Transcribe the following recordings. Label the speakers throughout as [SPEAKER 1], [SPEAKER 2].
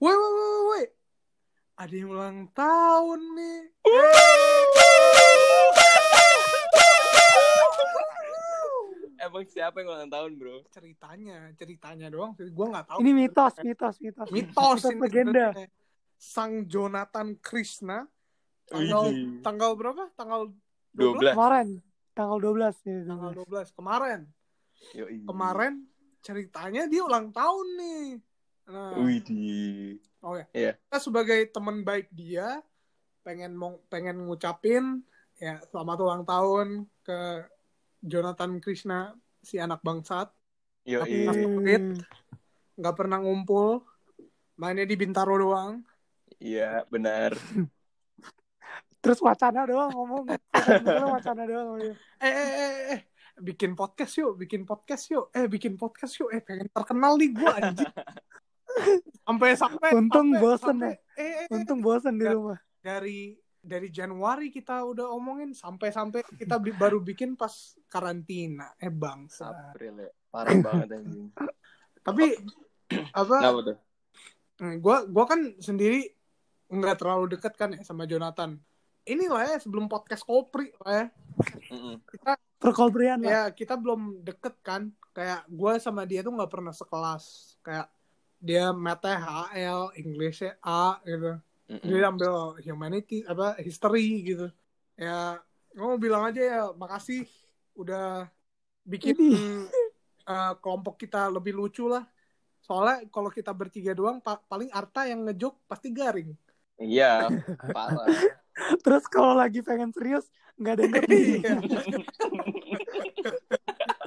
[SPEAKER 1] Woi, woi, woi, woi. Ada yang ulang tahun nih.
[SPEAKER 2] Emang siapa yang ulang tahun, bro?
[SPEAKER 1] Ceritanya, ceritanya doang. Gue nggak tahu.
[SPEAKER 3] Ini mitos, mitos, mitos.
[SPEAKER 1] mitos ini
[SPEAKER 3] legenda.
[SPEAKER 1] Sang Jonathan Krishna tanggal
[SPEAKER 2] Wih.
[SPEAKER 1] tanggal berapa? Tanggal
[SPEAKER 2] 12.
[SPEAKER 3] Kemarin, tanggal 12 ya.
[SPEAKER 1] Tanggal 12 kemarin.
[SPEAKER 2] Yoi.
[SPEAKER 1] Kemarin ceritanya dia ulang tahun nih. Nah,
[SPEAKER 2] Widih.
[SPEAKER 1] oh ya.
[SPEAKER 2] Iya.
[SPEAKER 1] Kita sebagai teman baik dia pengen mau pengen ngucapin ya selamat ulang tahun ke Jonathan Krishna si anak bangsat
[SPEAKER 2] Yoi.
[SPEAKER 3] Hmm.
[SPEAKER 1] nggak pernah ngumpul mainnya di Bintaro doang
[SPEAKER 2] Iya, benar.
[SPEAKER 3] Terus wacana doang ngomong. Wacana doang. dia.
[SPEAKER 1] eh eh eh, eh bikin podcast yuk bikin podcast yuk eh bikin podcast yuk eh pengen terkenal nih gua anjing sampai sampai
[SPEAKER 3] Untung
[SPEAKER 1] sampai-
[SPEAKER 3] bosen
[SPEAKER 1] sampai- eh, eh, eh,
[SPEAKER 3] Untung bosan di rumah.
[SPEAKER 1] dari dari Januari kita udah omongin sampai sampai kita bi- baru bikin pas karantina eh bangsa
[SPEAKER 2] April ya. Parah banget anjing.
[SPEAKER 1] tapi apa
[SPEAKER 2] tuh?
[SPEAKER 1] gue gua kan sendiri nggak terlalu deket kan ya sama Jonathan ini lah ya sebelum podcast Kopri lah ya
[SPEAKER 2] Mm-mm.
[SPEAKER 3] Perkolbrian lah.
[SPEAKER 1] ya kita belum deket kan kayak gue sama dia tuh nggak pernah sekelas kayak dia mata HL Inggrisnya A gitu. Dia ambil humanity apa history gitu. Ya gue mau bilang aja ya makasih udah bikin eh, kelompok kita lebih lucu lah. Soalnya kalau kita bertiga doang pa- paling Arta yang ngejok pasti garing.
[SPEAKER 2] Iya, parah.
[SPEAKER 3] Terus kalau lagi pengen serius nggak ada yang ngerti.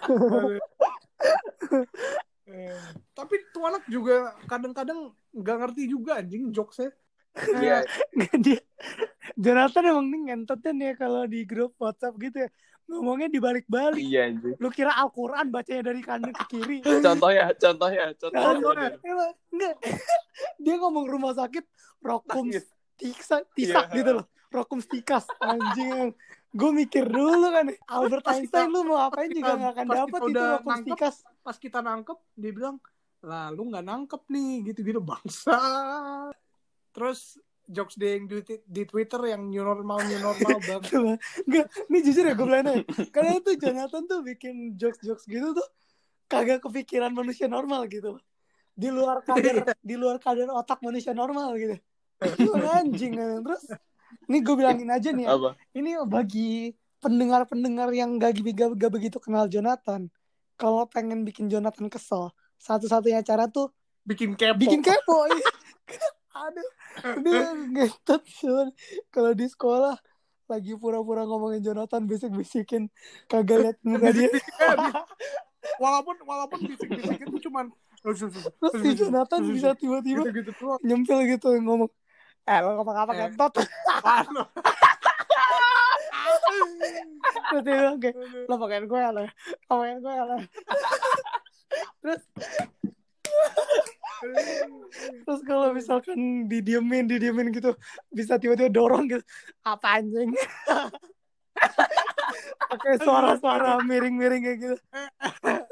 [SPEAKER 1] Iya. Eh, tapi tuh anak juga kadang-kadang nggak ngerti juga anjing jokesnya
[SPEAKER 2] Iya,
[SPEAKER 3] Nggak, dia Jonathan emang nih ngentotnya nih ya kalau di grup WhatsApp gitu ya ngomongnya dibalik-balik.
[SPEAKER 2] iya anjing.
[SPEAKER 3] Lu kira Al-Quran bacanya dari kanan ke kiri.
[SPEAKER 2] Contohnya, contohnya, contohnya.
[SPEAKER 1] Contohnya.
[SPEAKER 3] Enggak. Dia ngomong rumah sakit Rokum. Tiksa, Tisak
[SPEAKER 2] Iya.
[SPEAKER 3] gitu loh. Rokum Stikas anjing. Gue mikir dulu kan Albert
[SPEAKER 1] Pas
[SPEAKER 3] Einstein
[SPEAKER 1] kita-
[SPEAKER 3] lu mau apain
[SPEAKER 1] pas
[SPEAKER 3] juga
[SPEAKER 1] kita-
[SPEAKER 3] gak akan dapat
[SPEAKER 1] kita
[SPEAKER 3] itu Rokum
[SPEAKER 1] nangkep,
[SPEAKER 3] Stikas.
[SPEAKER 1] pas kita nangkep dia bilang lah lu nggak nangkep nih gitu-gitu bangsa terus jokes dia yang di, di Twitter yang new normal new normal bang
[SPEAKER 3] Coba. Enggak, ini jujur ya gue bilang aja. Karena tuh Jonathan tuh bikin jokes-jokes gitu tuh kagak kepikiran manusia normal gitu. Di luar kadar di luar kadar otak manusia normal gitu. Itu anjing kan. Terus ini gue bilangin aja nih ya.
[SPEAKER 2] Apa?
[SPEAKER 3] Ini bagi pendengar-pendengar yang gak, gak, gak begitu kenal Jonathan. Kalau pengen bikin Jonathan kesel, satu-satunya cara tuh
[SPEAKER 1] bikin kepo
[SPEAKER 3] bikin kepo. iya. Aduh, dia kalau di sekolah lagi pura-pura ngomongin Jonathan bisik-bisikin kagak liat muka dia.
[SPEAKER 1] walaupun walaupun bisik-bisik itu cuman
[SPEAKER 3] Terus si Jonathan bisa tiba-tiba
[SPEAKER 1] gitu gitu
[SPEAKER 3] nyempil gitu ngomong Eh lo ngapa-ngapa
[SPEAKER 1] Eh.
[SPEAKER 3] kentot
[SPEAKER 1] Anu.
[SPEAKER 3] Terus dia bilang kayak Lo pakain gue ya Lo pakain gue ya lo Terus Terus kalau misalkan didiemin, didiemin gitu, bisa tiba-tiba dorong gitu. Apa anjing? Pakai suara-suara miring-miring kayak gitu.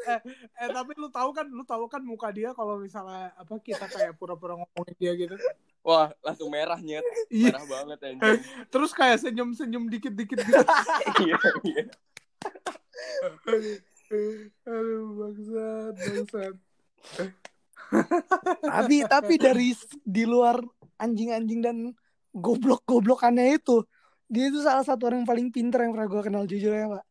[SPEAKER 1] eh, eh tapi lu tahu kan lu tahu kan muka dia kalau misalnya apa kita kayak pura-pura ngomongin dia gitu
[SPEAKER 2] Wah, langsung merah nyet.
[SPEAKER 1] Iya.
[SPEAKER 2] Merah banget anjing.
[SPEAKER 1] terus kayak senyum-senyum dikit-dikit gitu
[SPEAKER 2] Iya, iya.
[SPEAKER 1] aduh bangsat bangsat
[SPEAKER 3] Tapi tapi dari di luar anjing-anjing dan goblok-goblokannya itu, dia itu salah satu orang yang paling pinter yang pernah gue kenal jujur ya, Pak.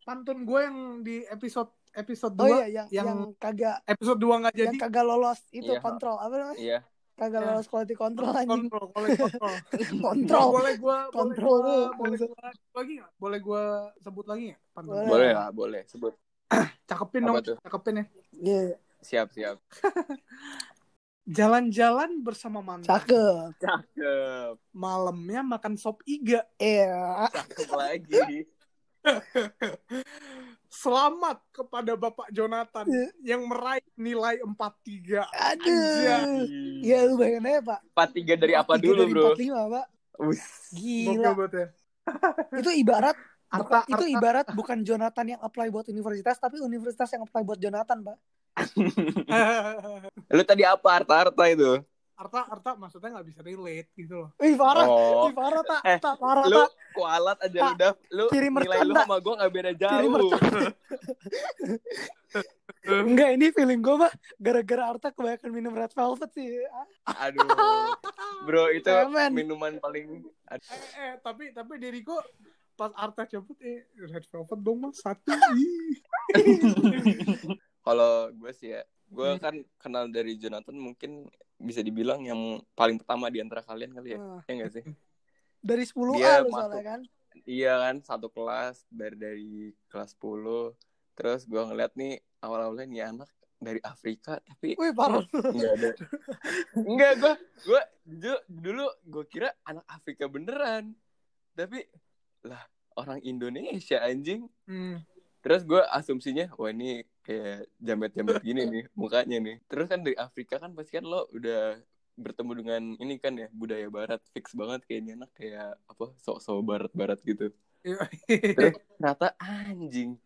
[SPEAKER 1] pantun gue yang di episode episode 2
[SPEAKER 3] Oh iya, yang yang,
[SPEAKER 1] yang-
[SPEAKER 3] kagak
[SPEAKER 1] episode 2 nggak jadi
[SPEAKER 3] yang kagak lolos itu
[SPEAKER 2] Iya.
[SPEAKER 3] kontrol apa namanya?
[SPEAKER 2] Iya.
[SPEAKER 3] Kagak
[SPEAKER 1] Ya.
[SPEAKER 3] lolos quality control anjing.
[SPEAKER 1] kontrol boleh kontrol
[SPEAKER 3] Kontrol.
[SPEAKER 1] boleh gue
[SPEAKER 3] Kontrol
[SPEAKER 1] boleh
[SPEAKER 3] lu,
[SPEAKER 1] gue boleh gua lagi nggak boleh gue sebut lagi nggak pantun
[SPEAKER 3] Boleh.
[SPEAKER 2] Boleh lah, boleh. Sebut.
[SPEAKER 1] cakepin
[SPEAKER 2] Apa
[SPEAKER 1] dong
[SPEAKER 2] tuh?
[SPEAKER 1] cakepin ya
[SPEAKER 3] Iya,
[SPEAKER 2] Siap, siap.
[SPEAKER 1] jalan-jalan bersama mantan
[SPEAKER 3] cakep.
[SPEAKER 2] Cakep.
[SPEAKER 1] malamnya makan sop iga
[SPEAKER 3] Iya.
[SPEAKER 2] Cakep lagi.
[SPEAKER 1] selamat kepada Bapak Jonathan
[SPEAKER 3] Iya.
[SPEAKER 1] yang meraih nilai 43
[SPEAKER 3] Aduh. Ya lu bayangin aja, Pak.
[SPEAKER 2] 43 dari apa dulu,
[SPEAKER 3] dari
[SPEAKER 2] bro?
[SPEAKER 3] 45, Pak.
[SPEAKER 2] Us.
[SPEAKER 1] Gokil
[SPEAKER 3] Gila.
[SPEAKER 1] ya
[SPEAKER 3] Itu ibarat
[SPEAKER 1] Arta,
[SPEAKER 3] itu
[SPEAKER 1] Arta-
[SPEAKER 3] ibarat bukan Jonathan yang apply buat universitas, tapi universitas yang apply buat Jonathan, Pak.
[SPEAKER 2] Lu tadi apa harta-harta itu?
[SPEAKER 1] Arta Arta maksudnya nggak bisa relate gitu loh
[SPEAKER 3] Ih parah,
[SPEAKER 2] Oh.
[SPEAKER 3] ih parah tak,
[SPEAKER 2] Eh,
[SPEAKER 3] tak parah
[SPEAKER 2] Lu
[SPEAKER 3] tak.
[SPEAKER 2] kualat aja
[SPEAKER 3] Tak,
[SPEAKER 2] udah lu
[SPEAKER 3] kirim
[SPEAKER 2] nilai lu sama gue gak beda jauh.
[SPEAKER 3] Enggak, ini feeling gue mah gara-gara Arta kebanyakan minum red velvet sih.
[SPEAKER 2] Aduh. Bro, itu
[SPEAKER 3] Cemen.
[SPEAKER 2] minuman paling
[SPEAKER 1] eh, eh tapi tapi Deriko pas Arta cabut eh red velvet dong mas satu.
[SPEAKER 2] kalau gue sih ya, gue
[SPEAKER 1] Hmm.
[SPEAKER 2] kan kenal dari Jonathan mungkin bisa dibilang yang paling pertama di antara kalian kali ya.
[SPEAKER 3] Nah,
[SPEAKER 2] Ya enggak sih?
[SPEAKER 3] dari 10
[SPEAKER 2] Dia
[SPEAKER 3] A lu soalnya kan.
[SPEAKER 2] Iya kan, satu kelas dari dari kelas 10. Terus gue ngeliat nih awal-awalnya nih anak dari Afrika tapi
[SPEAKER 3] Wih parah.
[SPEAKER 2] Enggak ada. Enggak, gue gue dulu gue kira anak Afrika beneran. Tapi lah orang Indonesia anjing.
[SPEAKER 1] Hmm.
[SPEAKER 2] Terus gue asumsinya wah ini kayak jamet-jamet gini nih mukanya nih. Terus kan dari Afrika kan pasti kan lo udah bertemu dengan ini kan ya budaya barat fix banget kayaknya anak kayak apa sok-sok barat-barat gitu.
[SPEAKER 1] Iya.
[SPEAKER 2] Terus ternyata anjing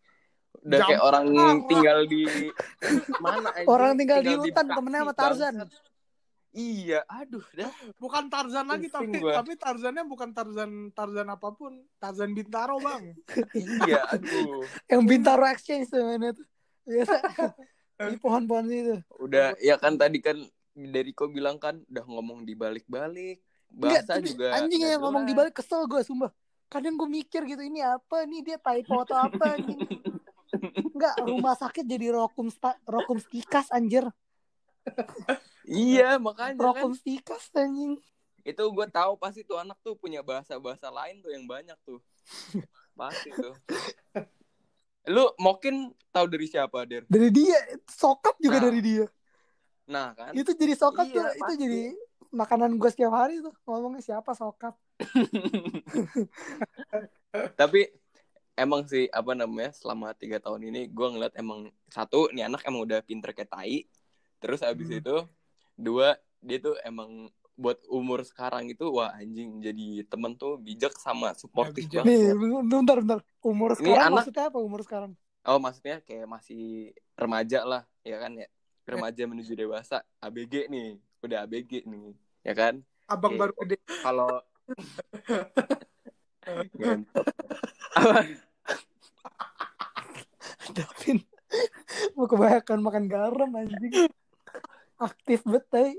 [SPEAKER 2] udah
[SPEAKER 1] Jam-
[SPEAKER 2] kayak orang tinggal di mana anjing?
[SPEAKER 3] Orang tinggal di hutan,
[SPEAKER 2] Bekasi,
[SPEAKER 3] temennya sama Tarzan.
[SPEAKER 2] Iya, aduh dah.
[SPEAKER 1] bukan Tarzan lagi tapi
[SPEAKER 2] Pusing gua.
[SPEAKER 1] tapi Tarzannya bukan Tarzan Tarzan apa pun Tarzan Bintaro bang
[SPEAKER 2] iya, aduh.
[SPEAKER 3] Yang Bintaro Exchange tuh mainnya tuh. Biasa. Di pohon-pohon itu.
[SPEAKER 2] Udah ya kan tadi kan Deriko bilang kan udah ngomong dibalik-balik.
[SPEAKER 3] Enggak,
[SPEAKER 2] Bahasa
[SPEAKER 3] tapi
[SPEAKER 2] juga
[SPEAKER 3] anjing
[SPEAKER 2] nggak
[SPEAKER 3] yang ngomong
[SPEAKER 2] jelas.
[SPEAKER 3] di balik kesel gue sumpah. Kadang gue mikir gitu ini apa nih dia typo atau apa anjing. Enggak, rumah sakit jadi rokum rokum stikas anjir.
[SPEAKER 2] Iya, makanya kan
[SPEAKER 3] Rokum stikas anjing.
[SPEAKER 2] itu gue tahu pasti tuh anak tuh punya bahasa-bahasa lain tuh yang banyak tuh. pasti tuh. Lu mungkin tahu dari siapa, Der?
[SPEAKER 3] Dari dia, sokap juga
[SPEAKER 2] Nah.
[SPEAKER 3] dari dia.
[SPEAKER 2] Nah, kan.
[SPEAKER 3] Itu jadi sokap
[SPEAKER 2] Iya,
[SPEAKER 3] tuh, itu
[SPEAKER 2] pasti.
[SPEAKER 3] jadi makanan gue setiap hari tuh. Ngomongnya siapa sokap.
[SPEAKER 2] Tapi emang sih apa namanya selama tiga tahun ini gue ngeliat emang satu nih anak emang udah pinter kayak tai terus abis
[SPEAKER 1] Hmm.
[SPEAKER 2] itu dua dia tuh emang buat umur sekarang itu wah anjing jadi temen tuh bijak sama suportif
[SPEAKER 1] bijak.
[SPEAKER 2] banget
[SPEAKER 3] Nih, bentar, bentar. Umur
[SPEAKER 2] Ini
[SPEAKER 3] sekarang
[SPEAKER 2] anak-
[SPEAKER 3] maksudnya apa umur sekarang?
[SPEAKER 2] oh maksudnya kayak masih remaja lah ya kan ya remaja menuju dewasa ABG nih udah ABG nih ya kan
[SPEAKER 1] abang
[SPEAKER 2] Oke.
[SPEAKER 1] baru gede
[SPEAKER 2] kalau?
[SPEAKER 3] Davin mau kebanyakan makan garam anjing aktif bet tai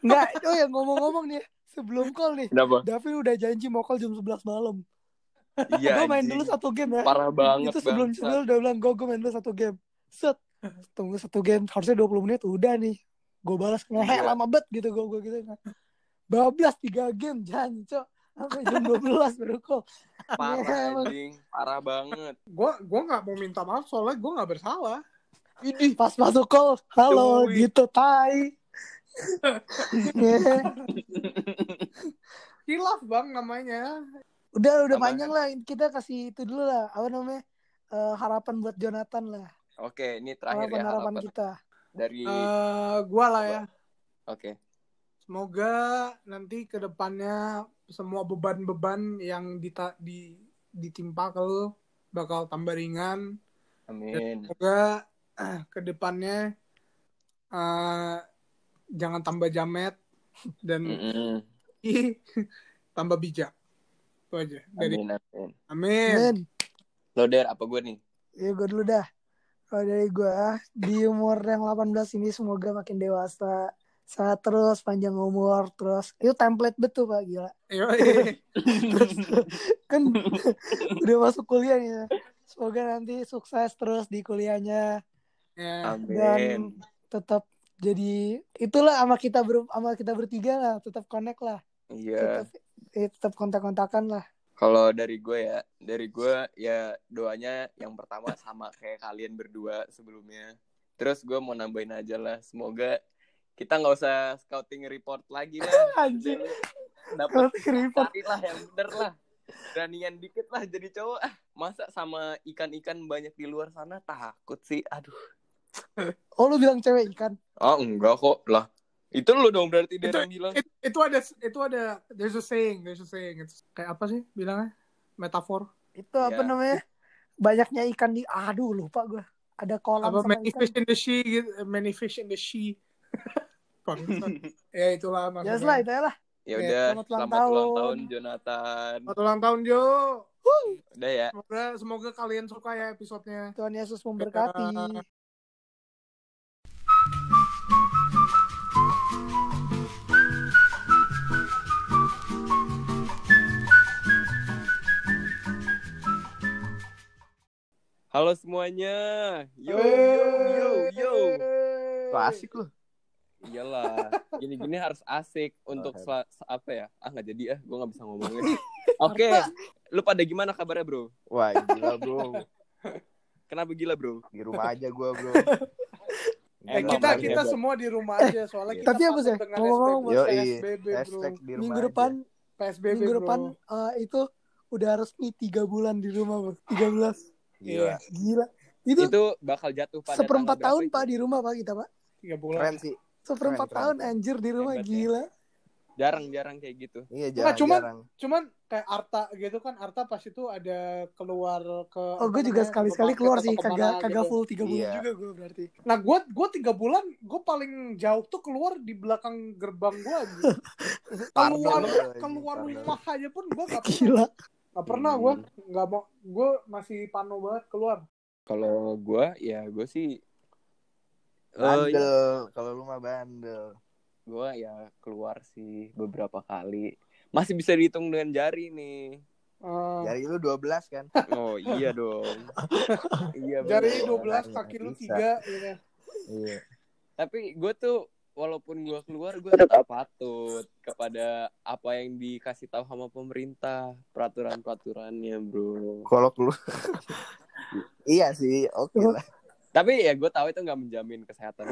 [SPEAKER 3] nggak oh ya ngomong-ngomong nih sebelum call nih
[SPEAKER 2] kenapa?
[SPEAKER 3] Davin udah janji mau call jam 11 malam.
[SPEAKER 2] Iya
[SPEAKER 3] gue main dulu satu game ya.
[SPEAKER 2] Parah banget
[SPEAKER 3] itu sebelum sebelum udah bilang gue gue main dulu satu game. Set tunggu satu game harusnya 20 menit udah nih. Gue balas ngehe
[SPEAKER 2] Iya.
[SPEAKER 3] lama bet gitu gue gue gitu. Bablas tiga game jancok sampai jam 12 baru call.
[SPEAKER 2] Parah anjing. Parah banget.
[SPEAKER 1] Gue gue nggak mau minta maaf soalnya gue nggak bersalah
[SPEAKER 2] Idih.
[SPEAKER 3] pas masuk call halo
[SPEAKER 2] Duit.
[SPEAKER 3] gitu tai.
[SPEAKER 1] Hilaf bang namanya.
[SPEAKER 3] Udah udah
[SPEAKER 2] Sama-
[SPEAKER 3] panjang lah kita kasih itu dulu lah. Apa namanya? Eh, harapan buat Jonathan lah.
[SPEAKER 2] Oke, ini terakhir
[SPEAKER 3] harapan
[SPEAKER 2] ya
[SPEAKER 3] harapan
[SPEAKER 2] harapan.
[SPEAKER 3] kita.
[SPEAKER 2] Dari
[SPEAKER 1] Eh gue lah ya.
[SPEAKER 2] Oke.
[SPEAKER 1] semoga nanti ke depannya semua beban-beban yang dita di ditimpa ke lu bakal tambah ringan.
[SPEAKER 2] Amin.
[SPEAKER 1] semoga eh, ke depannya eh, jangan tambah jamet dan
[SPEAKER 2] Mm-mm.
[SPEAKER 1] ih, tambah bijak itu aja dari
[SPEAKER 2] Amin, amin.
[SPEAKER 1] amin
[SPEAKER 2] Lo Der, apa gue nih?
[SPEAKER 3] ya gue dulu dah kalau dari gue di umur yang 18 ini semoga makin dewasa sehat terus panjang umur terus itu template betul pak gila
[SPEAKER 1] Yoi.
[SPEAKER 3] kan udah masuk kuliah nih ya. semoga nanti sukses terus di kuliahnya
[SPEAKER 1] ya.
[SPEAKER 3] dan
[SPEAKER 2] Amin.
[SPEAKER 3] tetap jadi itulah sama kita ber sama kita bertiga lah tetap connect lah
[SPEAKER 2] Iya.
[SPEAKER 3] tetap eh, tetap kontak-kontakan lah
[SPEAKER 2] Kalau dari gue ya, dari gue ya doanya yang pertama sama kayak kalian berdua sebelumnya. Terus gue mau nambahin aja lah, semoga kita nggak usah scouting report lagi lah.
[SPEAKER 3] anjing
[SPEAKER 2] Dapat
[SPEAKER 3] report
[SPEAKER 2] lah yang bener lah. Beranian dikit lah jadi cowok. Ah, masa sama ikan-ikan banyak di luar sana takut sih. Aduh.
[SPEAKER 3] Oh lu bilang cewek ikan
[SPEAKER 2] Oh enggak kok lah. Itu lu dong berarti dia
[SPEAKER 1] Itu-
[SPEAKER 2] yang bilang.
[SPEAKER 1] It- itu ada itu ada there's a saying there's a saying It's kayak apa sih bilangnya metafor
[SPEAKER 3] itu apa
[SPEAKER 2] Iya.
[SPEAKER 3] namanya banyaknya ikan di aduh lupa gue ada kolam
[SPEAKER 1] apa
[SPEAKER 3] sama
[SPEAKER 1] many
[SPEAKER 3] ikan
[SPEAKER 1] fish in the sea gitu many fish in the sea ya itulah
[SPEAKER 3] Ya
[SPEAKER 1] maksudnya.
[SPEAKER 3] lah, itu ya lah.
[SPEAKER 2] Ya udah,
[SPEAKER 3] selamat ulang
[SPEAKER 2] selamat ulang
[SPEAKER 3] tahun.
[SPEAKER 2] tahun Jonathan.
[SPEAKER 1] Selamat ulang tahun Jo.
[SPEAKER 2] Udah ya.
[SPEAKER 1] Semoga semoga kalian suka ya episodenya.
[SPEAKER 3] Tuhan Yesus memberkati.
[SPEAKER 2] Halo semuanya. Yo yo yo yo.
[SPEAKER 4] Lo asik lu.
[SPEAKER 2] Iyalah, gini-gini harus asik untuk
[SPEAKER 4] Oh,
[SPEAKER 2] sela- apa ya? Ah nggak jadi ah, gue nggak bisa ngomongin. Oke, lu pada gimana kabarnya bro?
[SPEAKER 4] Wah gila bro.
[SPEAKER 2] Kenapa gila bro?
[SPEAKER 4] Di rumah aja gua bro.
[SPEAKER 1] Eh,
[SPEAKER 2] Emang
[SPEAKER 1] kita kita
[SPEAKER 2] hebat.
[SPEAKER 1] semua di rumah aja soalnya
[SPEAKER 4] Iya.
[SPEAKER 1] kita
[SPEAKER 3] Tapi apa sih? Ngomong-ngomong,
[SPEAKER 1] SPB,
[SPEAKER 4] Yoi.
[SPEAKER 1] PSBB bro.
[SPEAKER 3] Minggu
[SPEAKER 4] aja.
[SPEAKER 3] depan,
[SPEAKER 1] PSBB
[SPEAKER 3] minggu depan eh, itu udah resmi tiga bulan di rumah, bro. 13.
[SPEAKER 4] Gila.
[SPEAKER 3] Gila. Itu,
[SPEAKER 2] Itu bakal jatuh pada
[SPEAKER 3] seperempat tahun,
[SPEAKER 2] itu?
[SPEAKER 3] Pak, di rumah, Pak, kita, Pak.
[SPEAKER 1] Tiga bulan.
[SPEAKER 4] Keren sih.
[SPEAKER 3] Seperempat
[SPEAKER 4] Keren,
[SPEAKER 3] tahun,
[SPEAKER 4] keren.
[SPEAKER 3] anjir, di rumah.
[SPEAKER 2] Hebat ya.
[SPEAKER 3] Gila.
[SPEAKER 2] Jarang-jarang kayak gitu.
[SPEAKER 4] Iya
[SPEAKER 1] Enggak, cuman-
[SPEAKER 4] jarang-jarang.
[SPEAKER 1] Cuman kayak Arta gitu kan, Arta pas itu ada keluar ke
[SPEAKER 3] Oh, gue juga sekali-sekali keluar sih. Kagak kagak
[SPEAKER 1] gitu.
[SPEAKER 3] full tiga bulan
[SPEAKER 4] Iya.
[SPEAKER 3] juga gue berarti.
[SPEAKER 1] Nah, gue gue tiga bulan, gue paling jauh tuh keluar di belakang gerbang gue. Keluar keluar rumah aja pun gue gak pernah.
[SPEAKER 3] Gila.
[SPEAKER 1] Gak pernah gue, nggak mau. Gue masih pano banget keluar.
[SPEAKER 2] Kalau gua ya gue sih eh,
[SPEAKER 4] Bandel. Kalau lu mah bandel.
[SPEAKER 2] gue ya keluar sih beberapa kali. Masih bisa dihitung dengan jari nih.
[SPEAKER 1] Eh,
[SPEAKER 4] Jari lu 12 kan?
[SPEAKER 2] Oh iya dong. iya
[SPEAKER 1] jari
[SPEAKER 2] bener.
[SPEAKER 1] 12 kaki lu. 3 gitu.
[SPEAKER 4] Iya.
[SPEAKER 2] Tapi gue tuh walaupun gue keluar gue tetap patut kepada apa yang dikasih tahu sama pemerintah peraturan peraturannya bro.
[SPEAKER 4] Kalau keluar. iya sih, oke lah.
[SPEAKER 2] Tapi ya gue tahu itu nggak menjamin kesehatan.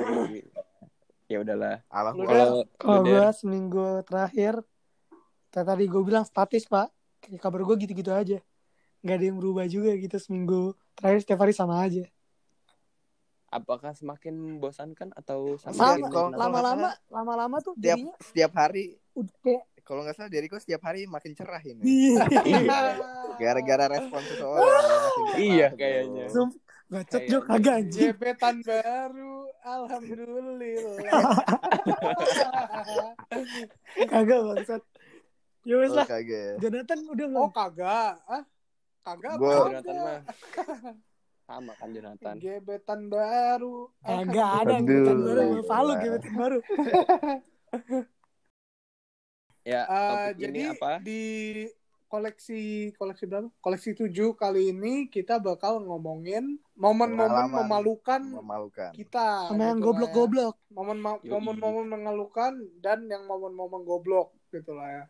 [SPEAKER 2] Ya udahlah. Kalau
[SPEAKER 3] gue seminggu terakhir, kayak tadi gue bilang statis, Pak. Kayak kabar gue gitu-gitu aja. Nggak ada yang berubah juga gitu seminggu terakhir setiap hari sama aja.
[SPEAKER 2] Apakah semakin membosankan atau
[SPEAKER 4] Sama,
[SPEAKER 3] Lama-lama, lama-lama tuh
[SPEAKER 4] setiap
[SPEAKER 3] jadinya
[SPEAKER 4] setiap hari
[SPEAKER 3] udah kayak
[SPEAKER 4] kalau nggak salah Jericho setiap hari makin cerah ini.
[SPEAKER 3] Iya.
[SPEAKER 4] Gara-gara respon seseorang
[SPEAKER 2] Iya,
[SPEAKER 4] bro.
[SPEAKER 2] kayaknya.
[SPEAKER 3] Zoom bacot
[SPEAKER 2] Kayak-
[SPEAKER 3] jok kagak anjing.
[SPEAKER 1] Jepetan baru, alhamdulillah.
[SPEAKER 3] Kagak bangsat. Ya wes
[SPEAKER 4] Oh,
[SPEAKER 3] lah.
[SPEAKER 4] kagak.
[SPEAKER 3] Jonathan udah
[SPEAKER 1] oh
[SPEAKER 3] belum?
[SPEAKER 1] kagak, ah? Kagak.
[SPEAKER 4] Gua-
[SPEAKER 1] kagak.
[SPEAKER 2] Jonathan mah sama kan Jonathan.
[SPEAKER 1] Gebetan baru.
[SPEAKER 3] Kagak ada
[SPEAKER 4] Aduh,
[SPEAKER 3] gebetan baru. Palu gebetan baru.
[SPEAKER 2] Ya,
[SPEAKER 1] Eh,
[SPEAKER 2] topik
[SPEAKER 1] jadi
[SPEAKER 2] ini apa?
[SPEAKER 1] di koleksi koleksi berapa? Koleksi 7 kali ini kita bakal ngomongin momen-momen memalukan
[SPEAKER 4] Memalukan.
[SPEAKER 1] kita.
[SPEAKER 3] Sama yang
[SPEAKER 1] gitu ya.
[SPEAKER 3] goblok-goblok.
[SPEAKER 1] Momen momen-momen mengelukan dan yang momen-momen goblok gitu lah ya.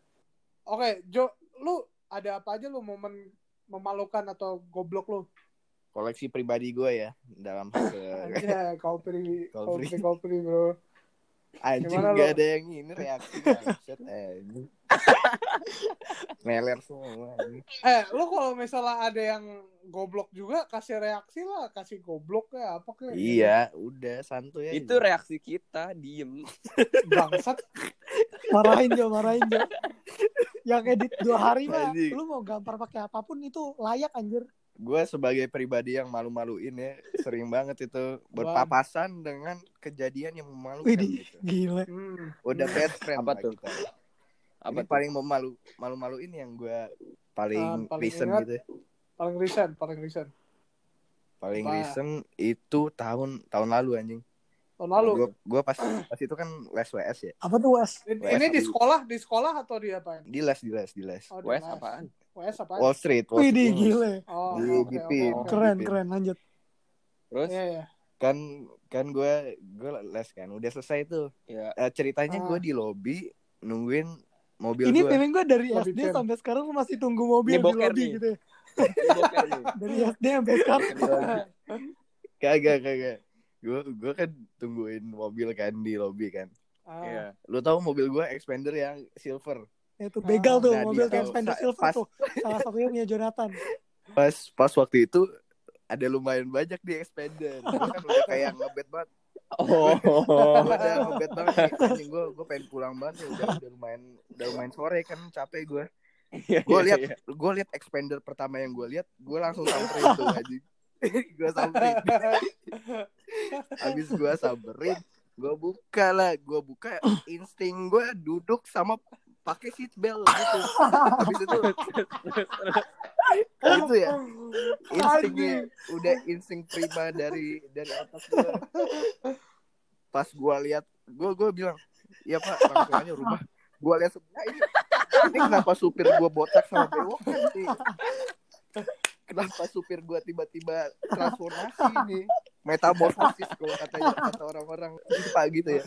[SPEAKER 1] Oke, Jo, lu ada apa aja lu momen memalukan atau goblok lu?
[SPEAKER 4] Koleksi pribadi gue ya dalam ke
[SPEAKER 1] pri, kau pri, bro.
[SPEAKER 4] anjing gak ada yang ini reaksi anjing. Meler semua.
[SPEAKER 1] Eh, lu kalau misalnya ada yang goblok juga kasih reaksi lah, kasih goblok ya apa kayak.
[SPEAKER 4] Iya, udah santuy aja.
[SPEAKER 2] Itu reaksi kita diem.
[SPEAKER 1] Bangsat.
[SPEAKER 3] Marahin Jo, marahin Jo. Yang edit dua hari mah, lu mau gambar pakai apa pun itu layak anjir.
[SPEAKER 4] Gue sebagai pribadi yang malu-maluin ya sering banget itu berpapasan dengan kejadian yang memalukan
[SPEAKER 3] Widih,
[SPEAKER 4] gitu.
[SPEAKER 3] gila.
[SPEAKER 1] Hmm.
[SPEAKER 4] udah best friend
[SPEAKER 2] Apa tuh?
[SPEAKER 4] kita.
[SPEAKER 2] Apa
[SPEAKER 4] ini
[SPEAKER 2] tuh?
[SPEAKER 4] paling memalu malu-maluin yang gue paling,
[SPEAKER 1] Ah, paling
[SPEAKER 4] recent
[SPEAKER 1] ingat.
[SPEAKER 4] gitu ya.
[SPEAKER 1] Paling recent, paling recent.
[SPEAKER 4] paling
[SPEAKER 1] Apa?
[SPEAKER 4] recent itu tahun tahun lalu anjing
[SPEAKER 1] Tahun lalu.
[SPEAKER 4] gue gue pas pas itu kan les WS ya
[SPEAKER 3] Apa tuh?
[SPEAKER 1] Ini,
[SPEAKER 4] WS
[SPEAKER 1] ini di sekolah, di sekolah atau di apa?
[SPEAKER 4] di les di les di les
[SPEAKER 1] Oh, di les.
[SPEAKER 2] apaan?
[SPEAKER 1] WS apaan?
[SPEAKER 4] Wall Street Wall Street.
[SPEAKER 3] gila.
[SPEAKER 1] Oh,
[SPEAKER 4] Di
[SPEAKER 1] oke,
[SPEAKER 4] BP.
[SPEAKER 1] oke, oke.
[SPEAKER 3] Keren, keren. Lanjut.
[SPEAKER 2] Terus
[SPEAKER 1] Iya, iya.
[SPEAKER 4] kan kan gue gue les kan udah selesai tuh
[SPEAKER 2] ya
[SPEAKER 4] Eh, ceritanya
[SPEAKER 1] Ah.
[SPEAKER 4] gue di lobby nungguin mobil
[SPEAKER 3] Ini feeling gue dari
[SPEAKER 1] Lebih
[SPEAKER 3] SD sampai sekarang lu masih tunggu mobil
[SPEAKER 2] Ini
[SPEAKER 3] di lobby
[SPEAKER 2] nih.
[SPEAKER 3] gitu ya. Dari SD sampai sekarang.
[SPEAKER 4] kagak kagak gue gue kan tungguin mobil kan di lobby kan
[SPEAKER 1] Ah,
[SPEAKER 2] Iya.
[SPEAKER 4] lu tahu mobil gue expander yang silver
[SPEAKER 3] Itu begal tuh,
[SPEAKER 4] Nah,
[SPEAKER 3] mobil
[SPEAKER 4] tahu.
[SPEAKER 3] Spender
[SPEAKER 4] pas-
[SPEAKER 3] tuh. Salah satunya punya Jonathan.
[SPEAKER 4] pas pas waktu itu ada lumayan banyak di expander kan udah kayak ngebet banget
[SPEAKER 2] Oh.
[SPEAKER 4] udah ngebet banget nih anjing gue gue pengen pulang banget ya udah udah lumayan udah lumayan sore kan capek gue
[SPEAKER 2] Iya,
[SPEAKER 4] gue
[SPEAKER 2] iya,
[SPEAKER 4] lihat
[SPEAKER 2] iya.
[SPEAKER 4] gue lihat expander pertama yang gue lihat gue langsung samperin tuh anjing gue samperin habis gue samperin gue buka lah gue buka insting gue duduk sama pakai seat belt gitu habis itu itu ya? instingnya udah insting prima dari dari atas gue pas gue lihat gue gue bilang iya pak langsung aja rumah gue lihat sebelah ini ini kenapa supir gue botak sama bewokan sih? Kenapa supir gue tiba-tiba transformasi ini metamorfosis kalau katanya kata orang-orang. IPA gitu ya.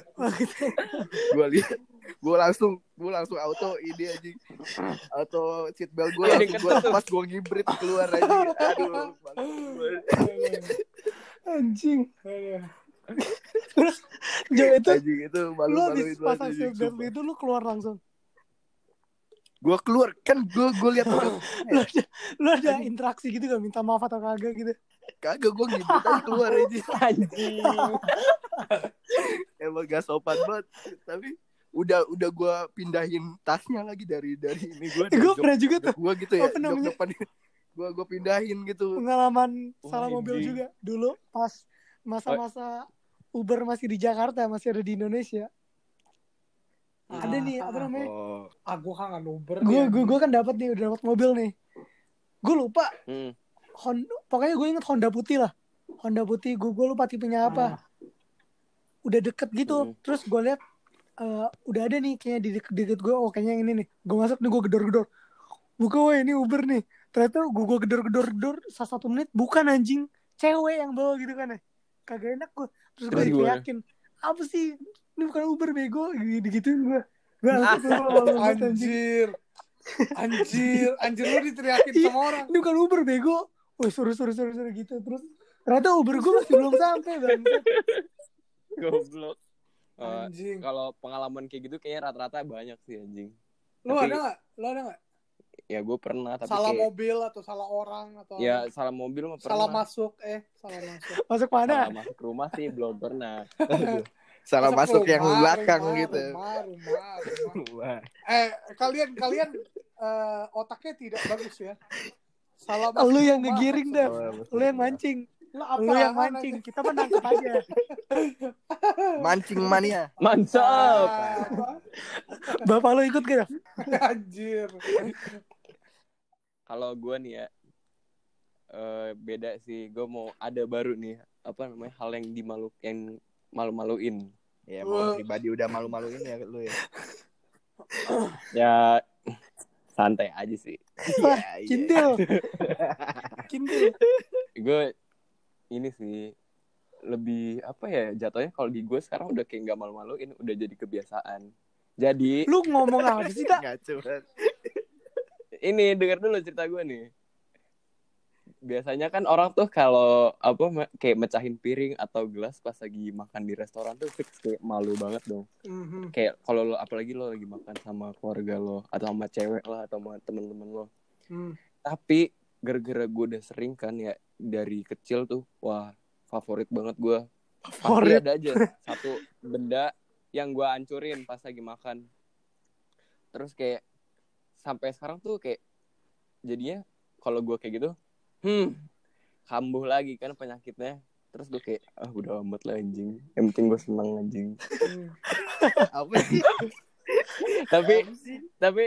[SPEAKER 4] Gue lihat gue langsung gue langsung auto ini aja auto seat belt gue langsung gue pas gue ngibrit keluar aja aduh
[SPEAKER 3] Anjing. Terus Jo itu
[SPEAKER 4] anjing itu malu
[SPEAKER 3] lu habis pasang
[SPEAKER 4] banget
[SPEAKER 3] seatbelt itu lu keluar langsung.
[SPEAKER 4] gue keluar kan gue gue lihat
[SPEAKER 3] Lu ada, lu ada interaksi gitu gak minta maaf atau kagak gitu.
[SPEAKER 4] Kagak gue ngibrit aja keluar aja
[SPEAKER 2] Anjing.
[SPEAKER 4] emang gak sopan banget tapi udah udah gue pindahin tasnya lagi dari dari ini gue
[SPEAKER 3] Eh, gue pernah juga tuh
[SPEAKER 4] gue gitu ya jok depan gue gue pindahin gitu
[SPEAKER 3] pengalaman
[SPEAKER 2] Wah,
[SPEAKER 3] salah mobil juga dulu pas masa-masa Uber masih di Jakarta masih ada di Indonesia. ada
[SPEAKER 1] Ah,
[SPEAKER 3] nih apa
[SPEAKER 1] ah,
[SPEAKER 3] namanya?
[SPEAKER 4] oh
[SPEAKER 1] Ah, gue kangen Uber.
[SPEAKER 3] Gue gue gue kan dapat nih udah dapat mobil nih. Gue lupa
[SPEAKER 2] Hmm.
[SPEAKER 3] Honda, pokoknya gue inget Honda putih lah. Honda putih gue gue lupa tipenya
[SPEAKER 1] Ah.
[SPEAKER 3] apa. Udah deket gitu.
[SPEAKER 2] Hmm.
[SPEAKER 3] Terus gue lihat eh, udah ada nih kayaknya di deket, deket gue. Oh kayaknya yang ini nih. Gue masuk nih gue gedor-gedor. Buka weh ini Uber nih. Ternyata gue gue gedor-gedor gedor salah satu menit bukan anjing cewek yang bawa gitu kan ya. Kagak enak gue. Terus gue
[SPEAKER 2] gimana?
[SPEAKER 3] yakin apa sih ini bukan Uber bego gitu gituin gue. Gue.
[SPEAKER 1] Anjir. Anjir, anjir lu diteriakin
[SPEAKER 3] Iya.
[SPEAKER 1] sama orang.
[SPEAKER 3] ini bukan Uber bego Wih suruh suruh suruh suruh gitu terus ternyata Uber gue masih belum sampai bang
[SPEAKER 2] Goblok.
[SPEAKER 1] Anjing.
[SPEAKER 2] kalau pengalaman kayak gitu kayaknya rata-rata banyak sih anjing.
[SPEAKER 1] Lu
[SPEAKER 2] tapi-
[SPEAKER 1] ada nggak? Lu ada nggak?
[SPEAKER 2] Ya gue pernah tapi
[SPEAKER 1] Salah
[SPEAKER 2] kayak
[SPEAKER 1] mobil atau salah orang atau
[SPEAKER 2] ya salah mobil mah pernah.
[SPEAKER 1] salah masuk eh salah masuk.
[SPEAKER 3] masuk mana
[SPEAKER 2] Salah masuk rumah sih belum pernah.
[SPEAKER 4] salah masuk yang
[SPEAKER 1] rumah,
[SPEAKER 4] belakang
[SPEAKER 1] rumah,
[SPEAKER 4] gitu
[SPEAKER 1] Rumah, rumah, rumah. Eh, kalian kalian eh, otaknya tidak bagus ya. Salah
[SPEAKER 3] lu yang ngegiring dah
[SPEAKER 4] Oh,
[SPEAKER 3] lu yang mancing.
[SPEAKER 1] Lah,
[SPEAKER 3] lu yang mancing. kita menangkap aja
[SPEAKER 4] mancing mania.
[SPEAKER 2] Mantap.
[SPEAKER 1] Ah, apa?
[SPEAKER 3] bapak lu ikut gak
[SPEAKER 1] Anjir.
[SPEAKER 2] Kalau gue nih ya eh beda sih. Gue mau ada baru nih. Apa namanya? Hal yang dimalu yang malu-maluin.
[SPEAKER 4] ya mau pribadi udah malu-maluin ya lu ya.
[SPEAKER 2] Ya santai aja sih.
[SPEAKER 3] Wah,
[SPEAKER 4] Iya, iya.
[SPEAKER 3] kintil kintil
[SPEAKER 2] Gue ini sih lebih apa ya jatuhnya kalau di gue sekarang udah kayak nggak malu-maluin udah jadi kebiasaan. Jadi
[SPEAKER 3] lu ngomong apa sih tak
[SPEAKER 2] ini dengar dulu cerita gue nih. Biasanya kan orang tuh kalau apa kayak mecahin piring atau gelas pas lagi makan di restoran tuh fix kayak malu banget dong.
[SPEAKER 1] Mhm.
[SPEAKER 2] Kayak kalau lo apalagi lo lagi makan sama keluarga lo atau sama cewek lah atau sama temen-temen lo.
[SPEAKER 1] Hmm.
[SPEAKER 2] Tapi gara-gara gue udah sering kan ya dari kecil tuh wah favorit banget gue. Pasti
[SPEAKER 3] Favorit.
[SPEAKER 2] ada aja satu benda yang gue hancurin pas lagi makan. Terus kayak sampai sekarang tuh kayak jadinya kalau gue kayak gitu, hmm, kambuh lagi kan penyakitnya. Terus gue kayak, ah udah amat lah anjing. Yang penting gue seneng anjing.
[SPEAKER 4] Apa sih
[SPEAKER 2] tapi,
[SPEAKER 4] Apa sih?
[SPEAKER 2] tapi,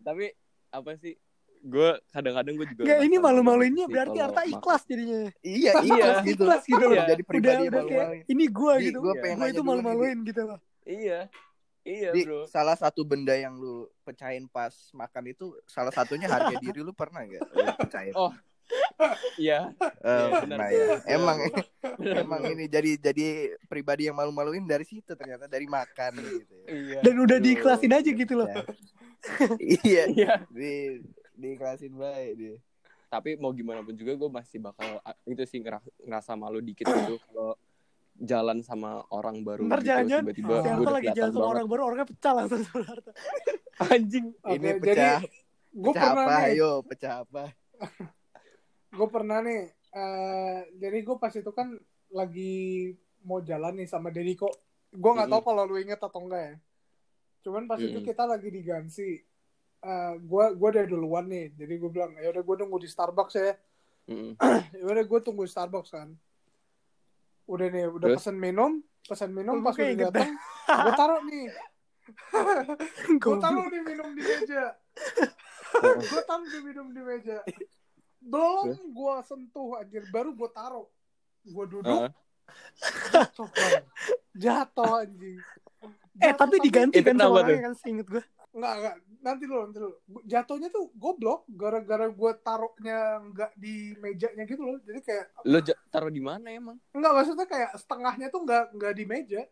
[SPEAKER 2] tapi apa sih? Gue kadang-kadang gue juga.
[SPEAKER 3] Nggak, ini malu-maluinnya berarti Arta ikhlas jadinya
[SPEAKER 4] iya
[SPEAKER 2] Iya.
[SPEAKER 4] ikhlas gitu
[SPEAKER 3] Ikhlas gitu
[SPEAKER 2] loh.
[SPEAKER 4] jadi
[SPEAKER 3] udah
[SPEAKER 4] pribadi yang
[SPEAKER 3] udah kayak ini gua
[SPEAKER 4] Di,
[SPEAKER 3] gitu
[SPEAKER 4] gua nanya
[SPEAKER 3] itu
[SPEAKER 4] nih,
[SPEAKER 3] malu-maluin gitu loh
[SPEAKER 2] Iya, iya
[SPEAKER 4] Di,
[SPEAKER 2] bro.
[SPEAKER 4] salah satu benda yang lu pecahin pas makan itu salah satunya harga diri lu pernah nggak lu pecahin?
[SPEAKER 2] Oh, Iya.
[SPEAKER 4] Eh,
[SPEAKER 2] iya, benar.
[SPEAKER 4] pernah ya. Emang emang ini jadi jadi pribadi yang malu-maluin dari situ ternyata dari makan gitu. ya.
[SPEAKER 2] Iya.
[SPEAKER 3] dan udah
[SPEAKER 2] Aduh.
[SPEAKER 3] diikhlasin aja gitu loh
[SPEAKER 4] Ya. iya,
[SPEAKER 2] Iya.
[SPEAKER 4] di diikhlasin baik dia.
[SPEAKER 2] Tapi mau gimana pun juga gue masih bakal itu sih ngera- ngerasa malu dikit gitu kalau jalan sama orang baru
[SPEAKER 3] ntar
[SPEAKER 2] gitu, tiba-tiba
[SPEAKER 1] si
[SPEAKER 2] gue
[SPEAKER 3] lagi jalan sama
[SPEAKER 2] banget.
[SPEAKER 3] orang baru orangnya pecah langsung
[SPEAKER 2] Anjing.
[SPEAKER 4] Ini pecah
[SPEAKER 1] Gue
[SPEAKER 4] pecah
[SPEAKER 1] pernah
[SPEAKER 4] apa?
[SPEAKER 1] nih,
[SPEAKER 4] Ayo, pecah apa?
[SPEAKER 1] Gue pernah nih. eh, jadi gue pas itu kan lagi mau jalan nih sama Dediko. Gue nggak tahu kalau lu inget atau enggak ya. Cuman pas itu
[SPEAKER 2] Mm-mm.
[SPEAKER 1] kita lagi di Gansi. Eh, gue gue udah duluan nih. Jadi gue bilang, ya udah gue nunggu di Starbucks ya.
[SPEAKER 2] Mm-mm.
[SPEAKER 1] ya udah gue tunggu Starbucks kan. Udah nih, udah
[SPEAKER 2] Terus?
[SPEAKER 1] pesen minum. pesan minum pas udah
[SPEAKER 3] inget
[SPEAKER 1] datang gue taruh nih gue taruh nih minum di meja gue taruh di minum di meja belum gue sentuh anjir baru gue taruh gue duduk
[SPEAKER 2] Heeh.
[SPEAKER 1] jatuh Bang. jatuh anjing
[SPEAKER 3] Eh tapi diganti
[SPEAKER 2] Itu
[SPEAKER 3] kan sama orangnya kan seinget gue.
[SPEAKER 1] Enggak, enggak. Nanti dulu, nanti dulu. Jatuhnya tuh goblok gara-gara gue taruhnya enggak di mejanya gitu loh. Jadi kayak
[SPEAKER 2] Lo taruh di mana emang?
[SPEAKER 1] enggak maksudnya kayak setengahnya tuh enggak enggak di meja.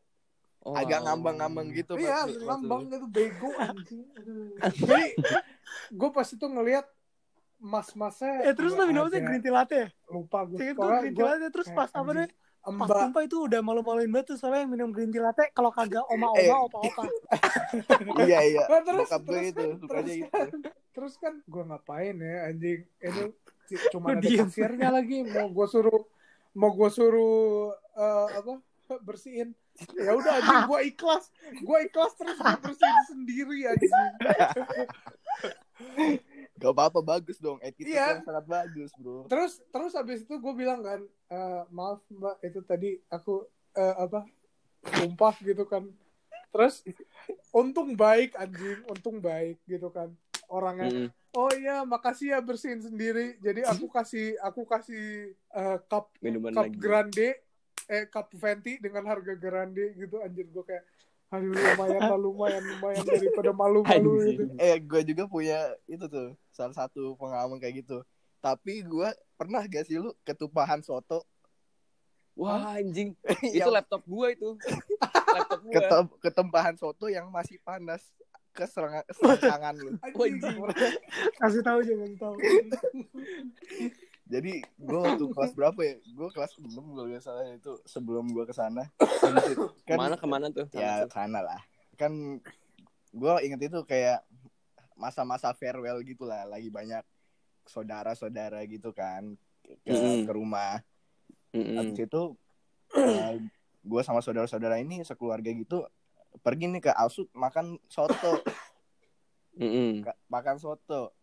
[SPEAKER 2] Oh.
[SPEAKER 4] Agak ngambang-ngambang gitu.
[SPEAKER 1] iya, ngambang gitu bego anjing. Jadi gue pas itu ngelihat mas-masnya
[SPEAKER 3] Eh terus lo minum apa sih
[SPEAKER 1] ada-
[SPEAKER 3] green tea latte? ya?
[SPEAKER 1] lupa gue.
[SPEAKER 3] Seinget gue green tea latte terus pas apa deh? Pas
[SPEAKER 1] Mbak
[SPEAKER 3] tumpah itu udah malu-maluin banget tuh soalnya yang minum green tea latte kalau kagak
[SPEAKER 4] Eh.
[SPEAKER 3] oma-oma opa-opa.
[SPEAKER 4] Iya iya.
[SPEAKER 1] Nah, terus,
[SPEAKER 4] Bokap
[SPEAKER 1] terus
[SPEAKER 4] itu
[SPEAKER 1] kan,
[SPEAKER 4] sukanya
[SPEAKER 1] terus
[SPEAKER 4] gitu.
[SPEAKER 1] kan, terus kan gue ngapain ya anjing ini c- cuma ada kasirnya lagi mau gue suruh mau gue suruh eh, apa bersihin ya udah anjing gue ikhlas gue ikhlas terus gue bersihin sendiri anjing
[SPEAKER 4] Gak apa-apa bagus dong. Attitude
[SPEAKER 1] Iya.
[SPEAKER 4] yang sangat bagus bro.
[SPEAKER 1] terus terus habis itu gue bilang kan eh, maaf mbak itu tadi aku eh, apa tumpah gitu kan terus untung baik anjing untung baik gitu kan orangnya
[SPEAKER 2] Mm-mm.
[SPEAKER 1] Oh iya, makasih ya bersihin sendiri. Jadi aku kasih aku kasih eh, cup
[SPEAKER 2] Minuman
[SPEAKER 1] cup
[SPEAKER 2] lagi.
[SPEAKER 1] grande eh cup venti dengan harga grande gitu anjir gue kayak aduh lumayan lah lumayan lumayan daripada malu-malu gitu.
[SPEAKER 4] Eh gue juga punya itu tuh salah satu pengalaman kayak gitu. Tapi gue pernah gak sih lu ketupahan soto?
[SPEAKER 2] Wah anjing. itu
[SPEAKER 4] yang
[SPEAKER 2] laptop gua itu. laptop gua.
[SPEAKER 4] ketem ketempahan soto yang masih panas ke serangan lu.
[SPEAKER 1] Anjing.
[SPEAKER 3] Kasih tahu jangan tahu.
[SPEAKER 4] Jadi gue waktu kelas berapa ya? Gue kelas 6 kalau nggak salah itu sebelum gue ke sana. kan
[SPEAKER 2] Ke mana ke mana tuh?
[SPEAKER 4] ya
[SPEAKER 2] Sana tuh.
[SPEAKER 4] sana lah. Kan gue inget itu kayak masa-masa farewell gitu lah. Lagi banyak saudara-saudara gitu kan ke,
[SPEAKER 2] Mm-mm.
[SPEAKER 4] ke rumah.
[SPEAKER 2] Mm-mm.
[SPEAKER 4] Habis itu gue sama saudara-saudara ini sekeluarga gitu pergi nih ke Alsut makan soto. Ka- makan soto.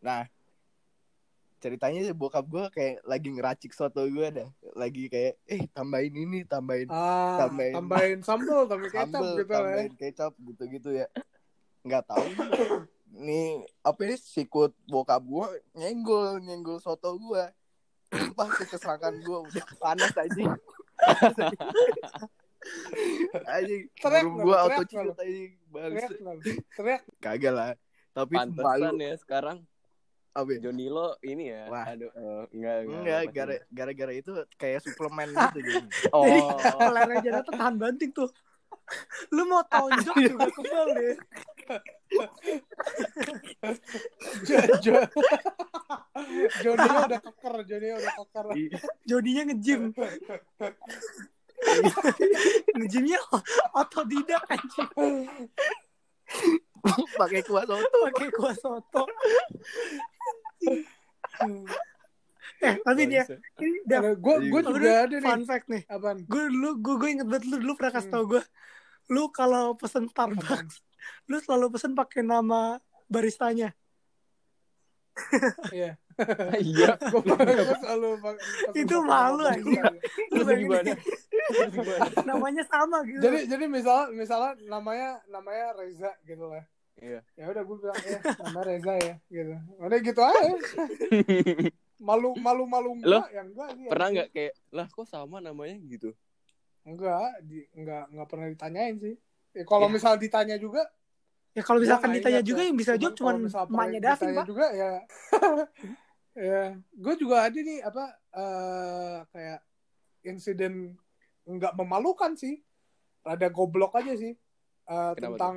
[SPEAKER 4] Nah ceritanya bokap gue kayak lagi ngeracik soto gue dah, lagi kayak eh tambahin ini, tambahin
[SPEAKER 1] Ah,
[SPEAKER 4] Tambahin-
[SPEAKER 1] tambahin sambal, tambahin kecap gitu lah ya.
[SPEAKER 4] tambahin kecap gitu-gitu ya. Nggak tahu nih apa ini sikut bokap gue nyenggol nyenggol soto gue. Pas keserangan gue udah panas aja.
[SPEAKER 1] Teriak
[SPEAKER 4] burung gue auto ciut anjing.
[SPEAKER 1] Teriak.
[SPEAKER 4] Kagak lah. Tapi
[SPEAKER 2] Pantesan ya sekarang
[SPEAKER 4] apa ya?
[SPEAKER 2] Johnny lo ini ya.
[SPEAKER 4] Wah.
[SPEAKER 2] Aduh, eh, enggak
[SPEAKER 4] Enggak,
[SPEAKER 2] pasti.
[SPEAKER 4] gara- gara-gara itu kayak suplemen gitu jadi.
[SPEAKER 2] Oh.
[SPEAKER 3] Kelar aja tuh tahan banting tuh. Lu mau tonjok juga kebal deh.
[SPEAKER 1] Jo- Jo- Johnny udah keker, Johnny udah keker.
[SPEAKER 3] Jodinya nge-gym. Nge-gymnya otodidak anjing.
[SPEAKER 4] Pakai kuah soto.
[SPEAKER 3] Pakai kuah soto. eh, tapi dia
[SPEAKER 1] Gue gue juga ada nih.
[SPEAKER 3] fun fact nih.
[SPEAKER 1] Apaan?
[SPEAKER 3] Gue dulu gue gue inget banget lu dulu pernah kasih
[SPEAKER 1] Hmm.
[SPEAKER 3] tau gue. Lu kalau pesen Starbucks, lu selalu pesen pakai nama baristanya.
[SPEAKER 1] Iya.
[SPEAKER 2] Iya.
[SPEAKER 1] Selalu
[SPEAKER 3] Itu malu,
[SPEAKER 1] baristanya.
[SPEAKER 3] Lu
[SPEAKER 2] gimana?
[SPEAKER 3] namanya sama gitu.
[SPEAKER 1] Jadi jadi misal misalnya namanya namanya Reza gitu lah.
[SPEAKER 2] Iya.
[SPEAKER 1] Ya udah gue bilang ya nama Reza ya gitu. Udah gitu aja. Malu malu malu
[SPEAKER 2] Lo,
[SPEAKER 1] enggak ya enggak sih.
[SPEAKER 2] Pernah nggak kayak lah kok sama namanya gitu?
[SPEAKER 1] Enggak, di, enggak enggak pernah ditanyain sih. Ya, kalau
[SPEAKER 2] Ya.
[SPEAKER 1] misal ditanya juga
[SPEAKER 3] ya kalau misalkan
[SPEAKER 1] Gua nggak
[SPEAKER 3] ditanya juga
[SPEAKER 1] ya.
[SPEAKER 3] yang bisa jawab
[SPEAKER 1] pernah
[SPEAKER 3] emaknya Davin, Pak.
[SPEAKER 1] juga ya. ya, gue juga ada nih apa eh kayak insiden nggak memalukan sih. Rada goblok aja sih.
[SPEAKER 2] Kenapa
[SPEAKER 1] tentang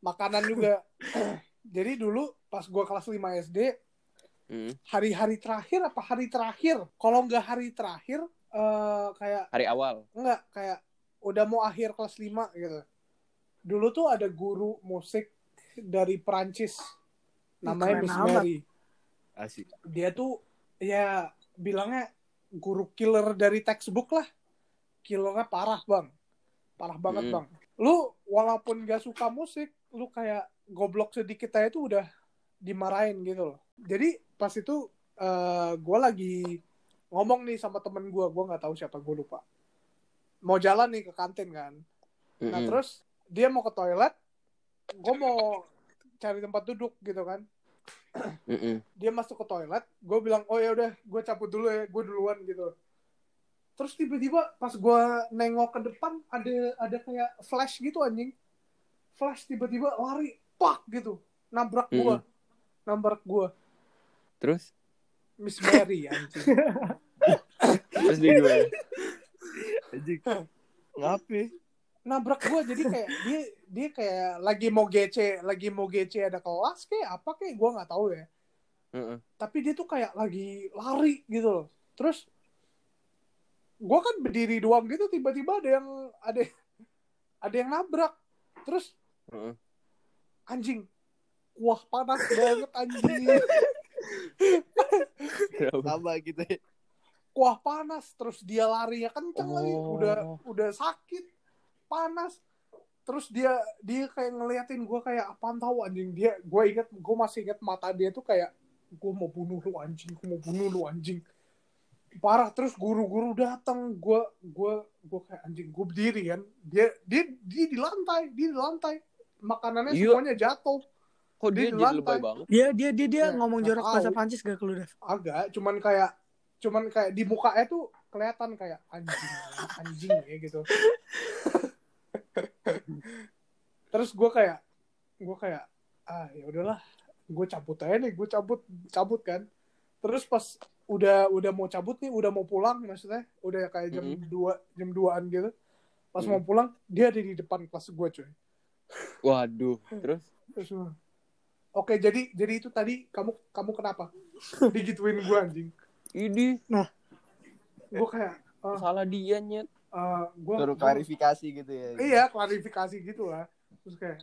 [SPEAKER 1] makanan juga. Jadi dulu pas gue kelas 5 SD,
[SPEAKER 2] Hmm.
[SPEAKER 1] hari-hari terakhir apa hari terakhir? Kalau nggak hari terakhir, eh kayak
[SPEAKER 2] Hari awal.
[SPEAKER 1] Enggak, kayak udah mau akhir kelas 5 gitu. Dulu tuh ada guru musik dari Perancis. Namanya
[SPEAKER 3] Keren
[SPEAKER 1] Miss
[SPEAKER 3] amat.
[SPEAKER 1] Mary.
[SPEAKER 4] Asik.
[SPEAKER 1] Dia tuh ya bilangnya guru killer dari textbook lah. Killernya parah, Bang. Parah banget,
[SPEAKER 2] Hmm.
[SPEAKER 1] Bang. Lu walaupun gak suka musik, lu kayak goblok sedikit aja tuh udah dimarahin gitu loh. Jadi pas itu eh gue lagi ngomong nih sama temen gue, gue nggak tahu siapa gue lupa. mau jalan nih ke kantin kan. Nah
[SPEAKER 2] Mm-mm.
[SPEAKER 1] terus dia mau ke toilet gue mau cari tempat duduk gitu kan.
[SPEAKER 2] Mm-mm.
[SPEAKER 1] dia masuk ke toilet gue bilang oh ya udah gue cabut dulu ya gue duluan gitu. Terus tiba-tiba pas gue nengok ke depan ada ada kayak flash gitu anjing. Flash tiba-tiba lari pak gitu. Nabrak gue
[SPEAKER 2] Mm-mm.
[SPEAKER 1] nabrak gue
[SPEAKER 2] terus?
[SPEAKER 1] Miss Mary anjing
[SPEAKER 2] terus dia gimana
[SPEAKER 4] Anjing. Ngapain?
[SPEAKER 1] nabrak gue jadi kayak dia dia kayak lagi mau GC lagi mau GC ada kelas kayak apa kayak gue nggak tahu ya
[SPEAKER 2] Heeh.
[SPEAKER 1] tapi dia tuh kayak lagi lari gitu loh terus gue kan berdiri doang gitu tiba-tiba ada yang ada ada yang nabrak terus
[SPEAKER 2] Heeh.
[SPEAKER 1] anjing wah panas banget anjing?
[SPEAKER 4] Sama gitu ya.
[SPEAKER 1] Wah panas. Terus dia larinya kenceng lagi.
[SPEAKER 2] Oh.
[SPEAKER 1] udah udah sakit. Panas. Terus dia dia kayak ngeliatin gue kayak apaan tahu anjing? Dia gue inget gue masih inget mata dia tuh kayak gue mau bunuh lu anjing. Gue mau bunuh lu anjing. Parah. Terus guru-guru datang gue gue gue kayak anjing gue berdiri kan? Dia dia dia di lantai. Dia di lantai. Makanannya
[SPEAKER 2] Iya.
[SPEAKER 1] semuanya jatuh.
[SPEAKER 2] Kok
[SPEAKER 1] Dia
[SPEAKER 2] dia
[SPEAKER 1] di lantai.
[SPEAKER 2] banget?
[SPEAKER 3] Dia dia dia dia
[SPEAKER 1] Ya,
[SPEAKER 3] ngomong
[SPEAKER 1] nggak
[SPEAKER 3] jorok bahasa Prancis gak ke lu, Dev?
[SPEAKER 1] agak. Cuman kayak cuman kayak di mukanya tuh kelihatan kayak anjing anjing ya gitu. Terus gue kayak gue kayak ah ya udahlah gue cabut aja nih gue cabut cabut kan. Terus pas udah udah mau cabut nih udah mau pulang maksudnya udah kayak jam
[SPEAKER 2] Mhm.
[SPEAKER 1] dua jam duaan gitu. Pas
[SPEAKER 2] Mhm.
[SPEAKER 1] mau pulang dia ada di depan kelas gue cuy.
[SPEAKER 2] Waduh terus?
[SPEAKER 1] Terus oke jadi jadi itu tadi kamu kamu kenapa? Digituin gue anjing
[SPEAKER 2] ini.
[SPEAKER 1] Gue kayak ah,
[SPEAKER 2] salah dia nyet.
[SPEAKER 1] Eh, gue
[SPEAKER 4] Suruh klarifikasi gitu ya.
[SPEAKER 1] iya klarifikasi gitu lah. Terus kayak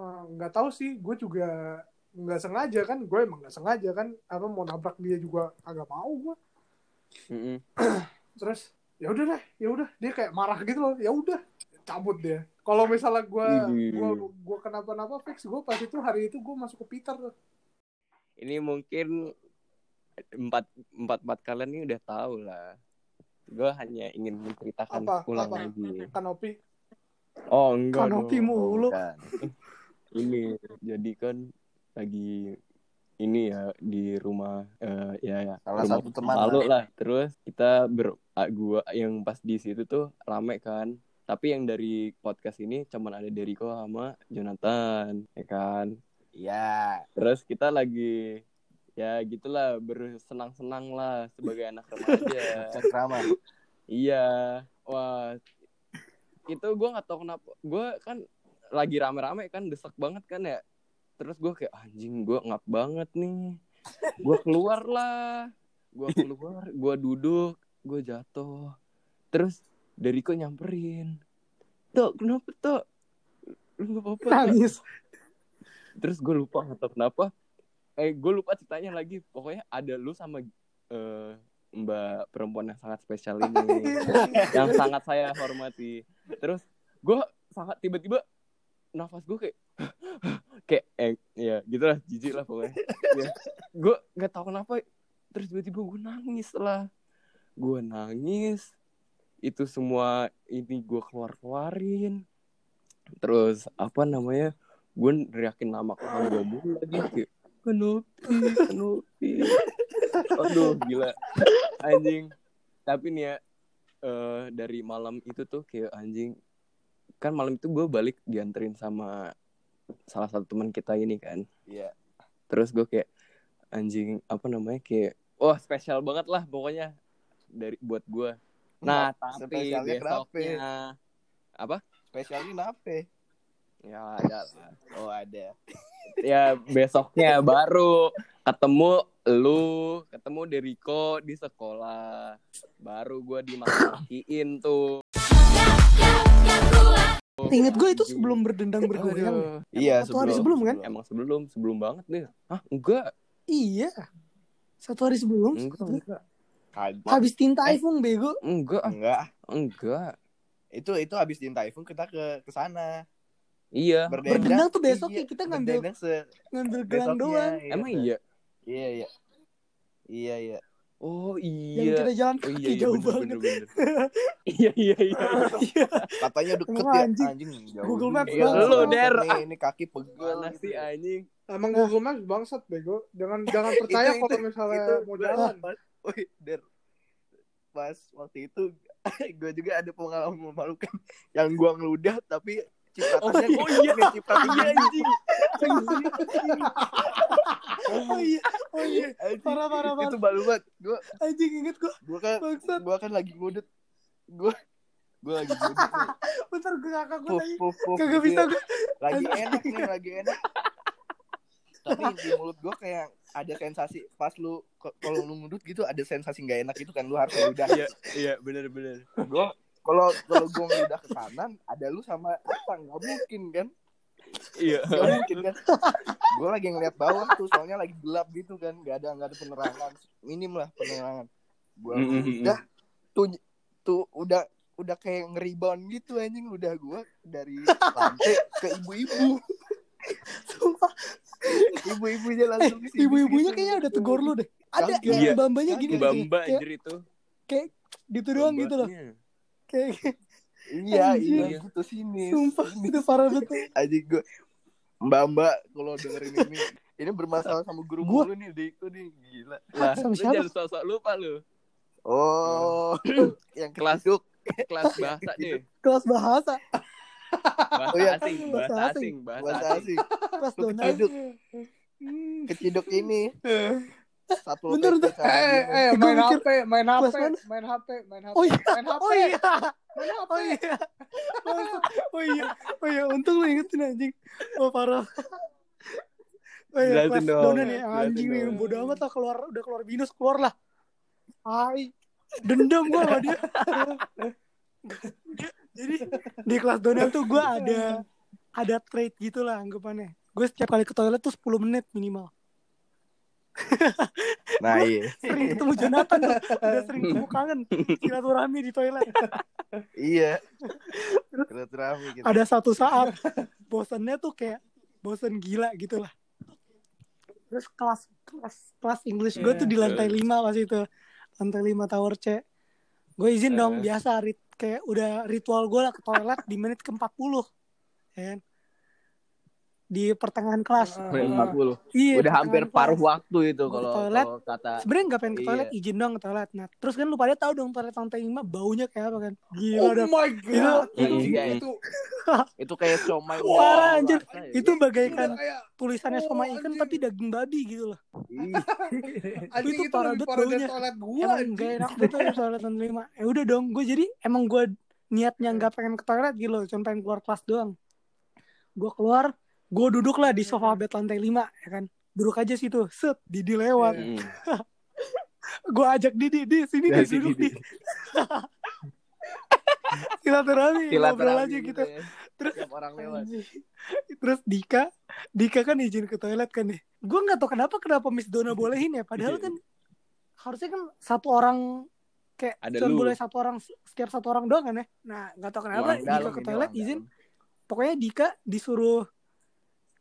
[SPEAKER 1] eh, nggak tahu sih gue juga nggak sengaja kan gue emang nggak sengaja kan apa mau nabrak dia juga agak mau gue
[SPEAKER 2] Mm-mm.
[SPEAKER 1] terus ya udah deh ya udah. Dia kayak marah gitu loh ya udah cabut dia. Kalau misalnya gue gue gue kenapa-napa fix gue pas itu hari itu gue masuk ke Peter
[SPEAKER 2] ini mungkin empat empat empat kalian ini udah tahu lah gue hanya ingin menceritakan
[SPEAKER 1] Apa?
[SPEAKER 2] ulang
[SPEAKER 1] Apa?
[SPEAKER 2] lagi
[SPEAKER 1] kanopi
[SPEAKER 2] oh enggak
[SPEAKER 3] Kanopi
[SPEAKER 2] dong.
[SPEAKER 3] mulu.
[SPEAKER 4] Bukan.
[SPEAKER 2] ini jadi kan lagi ini ya di rumah eh, ya ya
[SPEAKER 4] Salah
[SPEAKER 2] rumah
[SPEAKER 4] satu teman
[SPEAKER 2] Lalu
[SPEAKER 4] lah.
[SPEAKER 2] lah terus kita ber ah, gua yang pas di situ tuh rame kan tapi yang dari podcast ini cuman ada Deriko sama Jonathan ya kan
[SPEAKER 4] Iya.
[SPEAKER 2] terus kita lagi ya gitulah bersenang-senang lah sebagai anak remaja.
[SPEAKER 4] Cengkrama.
[SPEAKER 2] iya. Wah itu gue nggak tahu kenapa gue kan lagi rame-rame kan desek banget kan ya. Terus gue kayak anjing gue ngap banget nih. Gue keluar lah. Gue keluar gue duduk gue jatuh. Terus Deriko nyamperin. Tok kenapa Tok? Lu gak apa-apa Tok?"
[SPEAKER 3] Nangis.
[SPEAKER 2] terus gue lupa nggak tahu kenapa eh gue lupa ceritanya lagi. Pokoknya ada lu sama eh, mbak perempuan yang sangat spesial ini yang sangat saya hormati. Terus gue sangat tiba-tiba nafas gue kayak kayak eh, ya gitulah jijik lah pokoknya. Ya. gue nggak tahu kenapa terus tiba-tiba gue nangis lah. Gue nangis itu semua ini gue keluar keluarin terus apa namanya gue neriakin nama kawan gue mulu lagi kayak Kenopi, Kenopi. Aduh, gila. Anjing. Tapi nih ya, eh, dari malam itu tuh kayak anjing. Kan malam itu gue balik dianterin sama salah satu teman kita ini kan.
[SPEAKER 4] Iya.
[SPEAKER 2] Terus gue kayak anjing apa namanya kayak wah spesial banget lah pokoknya dari buat gue. Nah, tapi
[SPEAKER 4] Spesialnya kenapa?
[SPEAKER 2] besoknya apa?
[SPEAKER 4] Spesialnya kenapa?
[SPEAKER 2] Ya ada lah.
[SPEAKER 4] Oh ada.
[SPEAKER 2] ya besoknya baru ketemu lu ketemu Deriko di sekolah baru gue dimaki-makiin tuh
[SPEAKER 3] Ingat gue itu sebelum berdendang bergoyang.
[SPEAKER 4] Iya
[SPEAKER 3] Satu hari sebelum kan?
[SPEAKER 2] emang sebelum sebelum banget nih ah enggak
[SPEAKER 3] Iya. Satu hari sebelum.
[SPEAKER 2] enggak.
[SPEAKER 3] Habis tinta iPhone bego.
[SPEAKER 2] enggak
[SPEAKER 4] Enggak.
[SPEAKER 2] enggak
[SPEAKER 4] Itu itu habis di typhoon kita ke ke sana.
[SPEAKER 2] Iya
[SPEAKER 3] Berdendang tuh besoknya
[SPEAKER 4] Iya,
[SPEAKER 3] kita ngambil
[SPEAKER 4] berdendang se
[SPEAKER 3] ngambil gelang doang.
[SPEAKER 4] iya,
[SPEAKER 2] emang
[SPEAKER 4] se-
[SPEAKER 2] iya
[SPEAKER 4] Iya iya. Iya iya.
[SPEAKER 2] Oh
[SPEAKER 3] yang
[SPEAKER 2] iya.
[SPEAKER 3] kita jalan
[SPEAKER 2] Oh
[SPEAKER 3] kaki
[SPEAKER 2] iya, iya
[SPEAKER 3] jauh
[SPEAKER 2] bener,
[SPEAKER 3] banget
[SPEAKER 2] bener, bener. Iya iya iya.
[SPEAKER 3] Iya.
[SPEAKER 4] Katanya deket
[SPEAKER 3] Emang
[SPEAKER 4] ya
[SPEAKER 3] anjing.
[SPEAKER 4] anjing jauh
[SPEAKER 3] Google. Maps
[SPEAKER 4] Iya,
[SPEAKER 3] banget.
[SPEAKER 2] Lu, Der.
[SPEAKER 4] Nih, ini kaki pegel gitu.
[SPEAKER 2] sih anjing?
[SPEAKER 1] Emang Google Maps bangsat bego. Jangan jangan percaya
[SPEAKER 4] Itu-
[SPEAKER 1] kalau
[SPEAKER 4] itu-
[SPEAKER 1] misalnya
[SPEAKER 4] itu
[SPEAKER 1] mau jalan.
[SPEAKER 4] pas- Woi, Der. Pas waktu itu gue juga ada pengalaman memalukan yang gua ngeludah tapi cipratannya
[SPEAKER 2] Oh, iya.
[SPEAKER 4] kayak cipratan
[SPEAKER 2] Iya anjing.
[SPEAKER 3] oh iya oh iya
[SPEAKER 4] Anjing,
[SPEAKER 3] Parah, parah, parah.
[SPEAKER 4] Itu baru banget. Gua
[SPEAKER 3] anjing inget gua
[SPEAKER 4] gua kan gua kan lagi ngudut. Gua gua lagi ngudut nih.
[SPEAKER 3] bentar gue kakak gue
[SPEAKER 4] puf,
[SPEAKER 3] kagak bisa gue
[SPEAKER 4] lagi enak nih lagi enak tapi di mulut gue kayak ada sensasi pas lu kalau lu ngudut gitu ada sensasi nggak enak gitu kan lu harus ngeludah
[SPEAKER 2] Iya iya bener bener.
[SPEAKER 4] gue kalau kalau gue ngeludah ke kanan ada lu sama apa nggak mungkin kan
[SPEAKER 2] Iya.
[SPEAKER 4] nggak mungkin kan gue lagi ngeliat bawah tuh soalnya lagi gelap gitu kan nggak ada nggak ada penerangan minim lah penerangan gue udah tuh tuh udah udah kayak ngeribon gitu anjing udah gue dari lantai ke ibu-ibu ibu-ibunya langsung sini
[SPEAKER 3] ibu-ibunya
[SPEAKER 4] gitu.
[SPEAKER 3] kayaknya udah tegur lu deh ada
[SPEAKER 2] Iya.
[SPEAKER 3] bambanya gini.
[SPEAKER 2] Bamba
[SPEAKER 3] kayak
[SPEAKER 2] anjir itu.
[SPEAKER 3] kayak gitu doang gitu loh. Kayak
[SPEAKER 4] iya iya gitu sini
[SPEAKER 3] sumpah
[SPEAKER 4] sini.
[SPEAKER 3] itu parah betul
[SPEAKER 4] anjing gue mbak mbak kalau dengerin ini ini bermasalah sama guru
[SPEAKER 3] Gua-
[SPEAKER 4] mulu nih Diko nih gila
[SPEAKER 2] Lah,
[SPEAKER 3] Sama
[SPEAKER 2] lu
[SPEAKER 3] siapa?
[SPEAKER 2] jangan sok-sok lupa lu.
[SPEAKER 4] oh yang
[SPEAKER 2] Kelas-
[SPEAKER 4] kelas
[SPEAKER 2] Kelas bahasa deh.
[SPEAKER 3] kelas bahasa
[SPEAKER 2] Bahasa
[SPEAKER 4] Oh, iya.
[SPEAKER 2] asing,
[SPEAKER 3] Bahasa
[SPEAKER 2] bahasa
[SPEAKER 3] asing.
[SPEAKER 2] asing, bahasa
[SPEAKER 4] bahasa
[SPEAKER 2] asing.
[SPEAKER 4] asing
[SPEAKER 3] kelas
[SPEAKER 4] Lu
[SPEAKER 3] donat Hmm.
[SPEAKER 4] keciduk ini satu
[SPEAKER 3] Bentar, bentar.
[SPEAKER 1] Eh, eh,
[SPEAKER 3] Gua
[SPEAKER 1] main
[SPEAKER 3] mikir,
[SPEAKER 1] HP, main HP, main HP, main HP,
[SPEAKER 3] Oh iya.
[SPEAKER 1] main HP,
[SPEAKER 3] oh iya.
[SPEAKER 1] Main HP.
[SPEAKER 3] oh iya. Bangsat. oh iya. Oh iya untung lu ingetin anjing. Oh parah. Oh iya,
[SPEAKER 2] Jelasin
[SPEAKER 3] kelas
[SPEAKER 2] dong,
[SPEAKER 3] donat ya anjing nih. bodo amat lah keluar udah keluar binus keluar lah. Hai. Dendam gua sama dia. Jadi di kelas donat tuh gua ada ada trade gitu lah anggapannya. Gue setiap kali ke toilet tuh 10 menit minimal
[SPEAKER 4] nah iya.
[SPEAKER 3] sering ketemu Jonathan tuh. Udah sering ketemu kangen. Silaturahmi di toilet.
[SPEAKER 4] Iya. Silaturahmi gitu.
[SPEAKER 3] ada satu saat bosannya tuh kayak bosan gila gitu lah terus kelas kelas kelas English gue tuh di lantai lima pas itu. Lantai lima tower C. Gue izin dong
[SPEAKER 2] Eh.
[SPEAKER 3] biasa rit kayak udah ritual gue lah ke toilet di menit ke 40 ya kan? Di pertengahan kelas
[SPEAKER 1] ah.
[SPEAKER 2] 40.
[SPEAKER 3] iya
[SPEAKER 2] Udah hampir
[SPEAKER 3] pertengahan
[SPEAKER 2] paruh
[SPEAKER 3] kelas.
[SPEAKER 2] waktu itu kalau
[SPEAKER 3] toilet.
[SPEAKER 2] kalau kata
[SPEAKER 3] sebenarnya nggak pengen ke toilet
[SPEAKER 2] Iya.
[SPEAKER 3] izin dong ke toilet nah terus kan lu pada tahu dong toilet lantai lima baunya kayak apa kan gila
[SPEAKER 1] Oh
[SPEAKER 3] dong
[SPEAKER 1] my god.
[SPEAKER 2] Itu-
[SPEAKER 4] Iya,
[SPEAKER 1] itu
[SPEAKER 4] itu kayak somai
[SPEAKER 3] Parah,
[SPEAKER 4] ular
[SPEAKER 3] anjir. itu
[SPEAKER 1] udah
[SPEAKER 3] bagaikan
[SPEAKER 1] kayak
[SPEAKER 3] tulisannya
[SPEAKER 1] Oh,
[SPEAKER 3] sama ikan tapi daging babi gitu loh Itu
[SPEAKER 1] itu,
[SPEAKER 3] parah banget baunya.
[SPEAKER 1] toilet gua
[SPEAKER 3] emang gak enak betul toilet lantai lima ya udah dong gue jadi emang gue niatnya nggak pengen ke toilet gitu loh cuma pengen keluar kelas doang gue keluar gue duduk lah di sofa bed lantai lima ya kan duduk aja situ set Didi lewat
[SPEAKER 2] Mm.
[SPEAKER 3] gue ajak Didi di sini
[SPEAKER 2] Ya,
[SPEAKER 3] di
[SPEAKER 2] si
[SPEAKER 3] duduk di silaturahmi ngobrol aja gitu
[SPEAKER 2] gitu ya.
[SPEAKER 3] terus
[SPEAKER 2] orang lewat.
[SPEAKER 3] Terus Dika, Dika kan izin ke toilet kan nih. Gue nggak tahu kenapa kenapa Miss Dona bolehin ya. Padahal
[SPEAKER 2] Iya.
[SPEAKER 3] kan harusnya kan satu orang kayak
[SPEAKER 2] Ada
[SPEAKER 3] cuma boleh satu orang setiap satu orang doang kan ya. Nah nggak tahu kenapa
[SPEAKER 2] Orang
[SPEAKER 3] Dika
[SPEAKER 2] dalam
[SPEAKER 3] ke toilet izin.
[SPEAKER 2] dalam.
[SPEAKER 3] Pokoknya Dika disuruh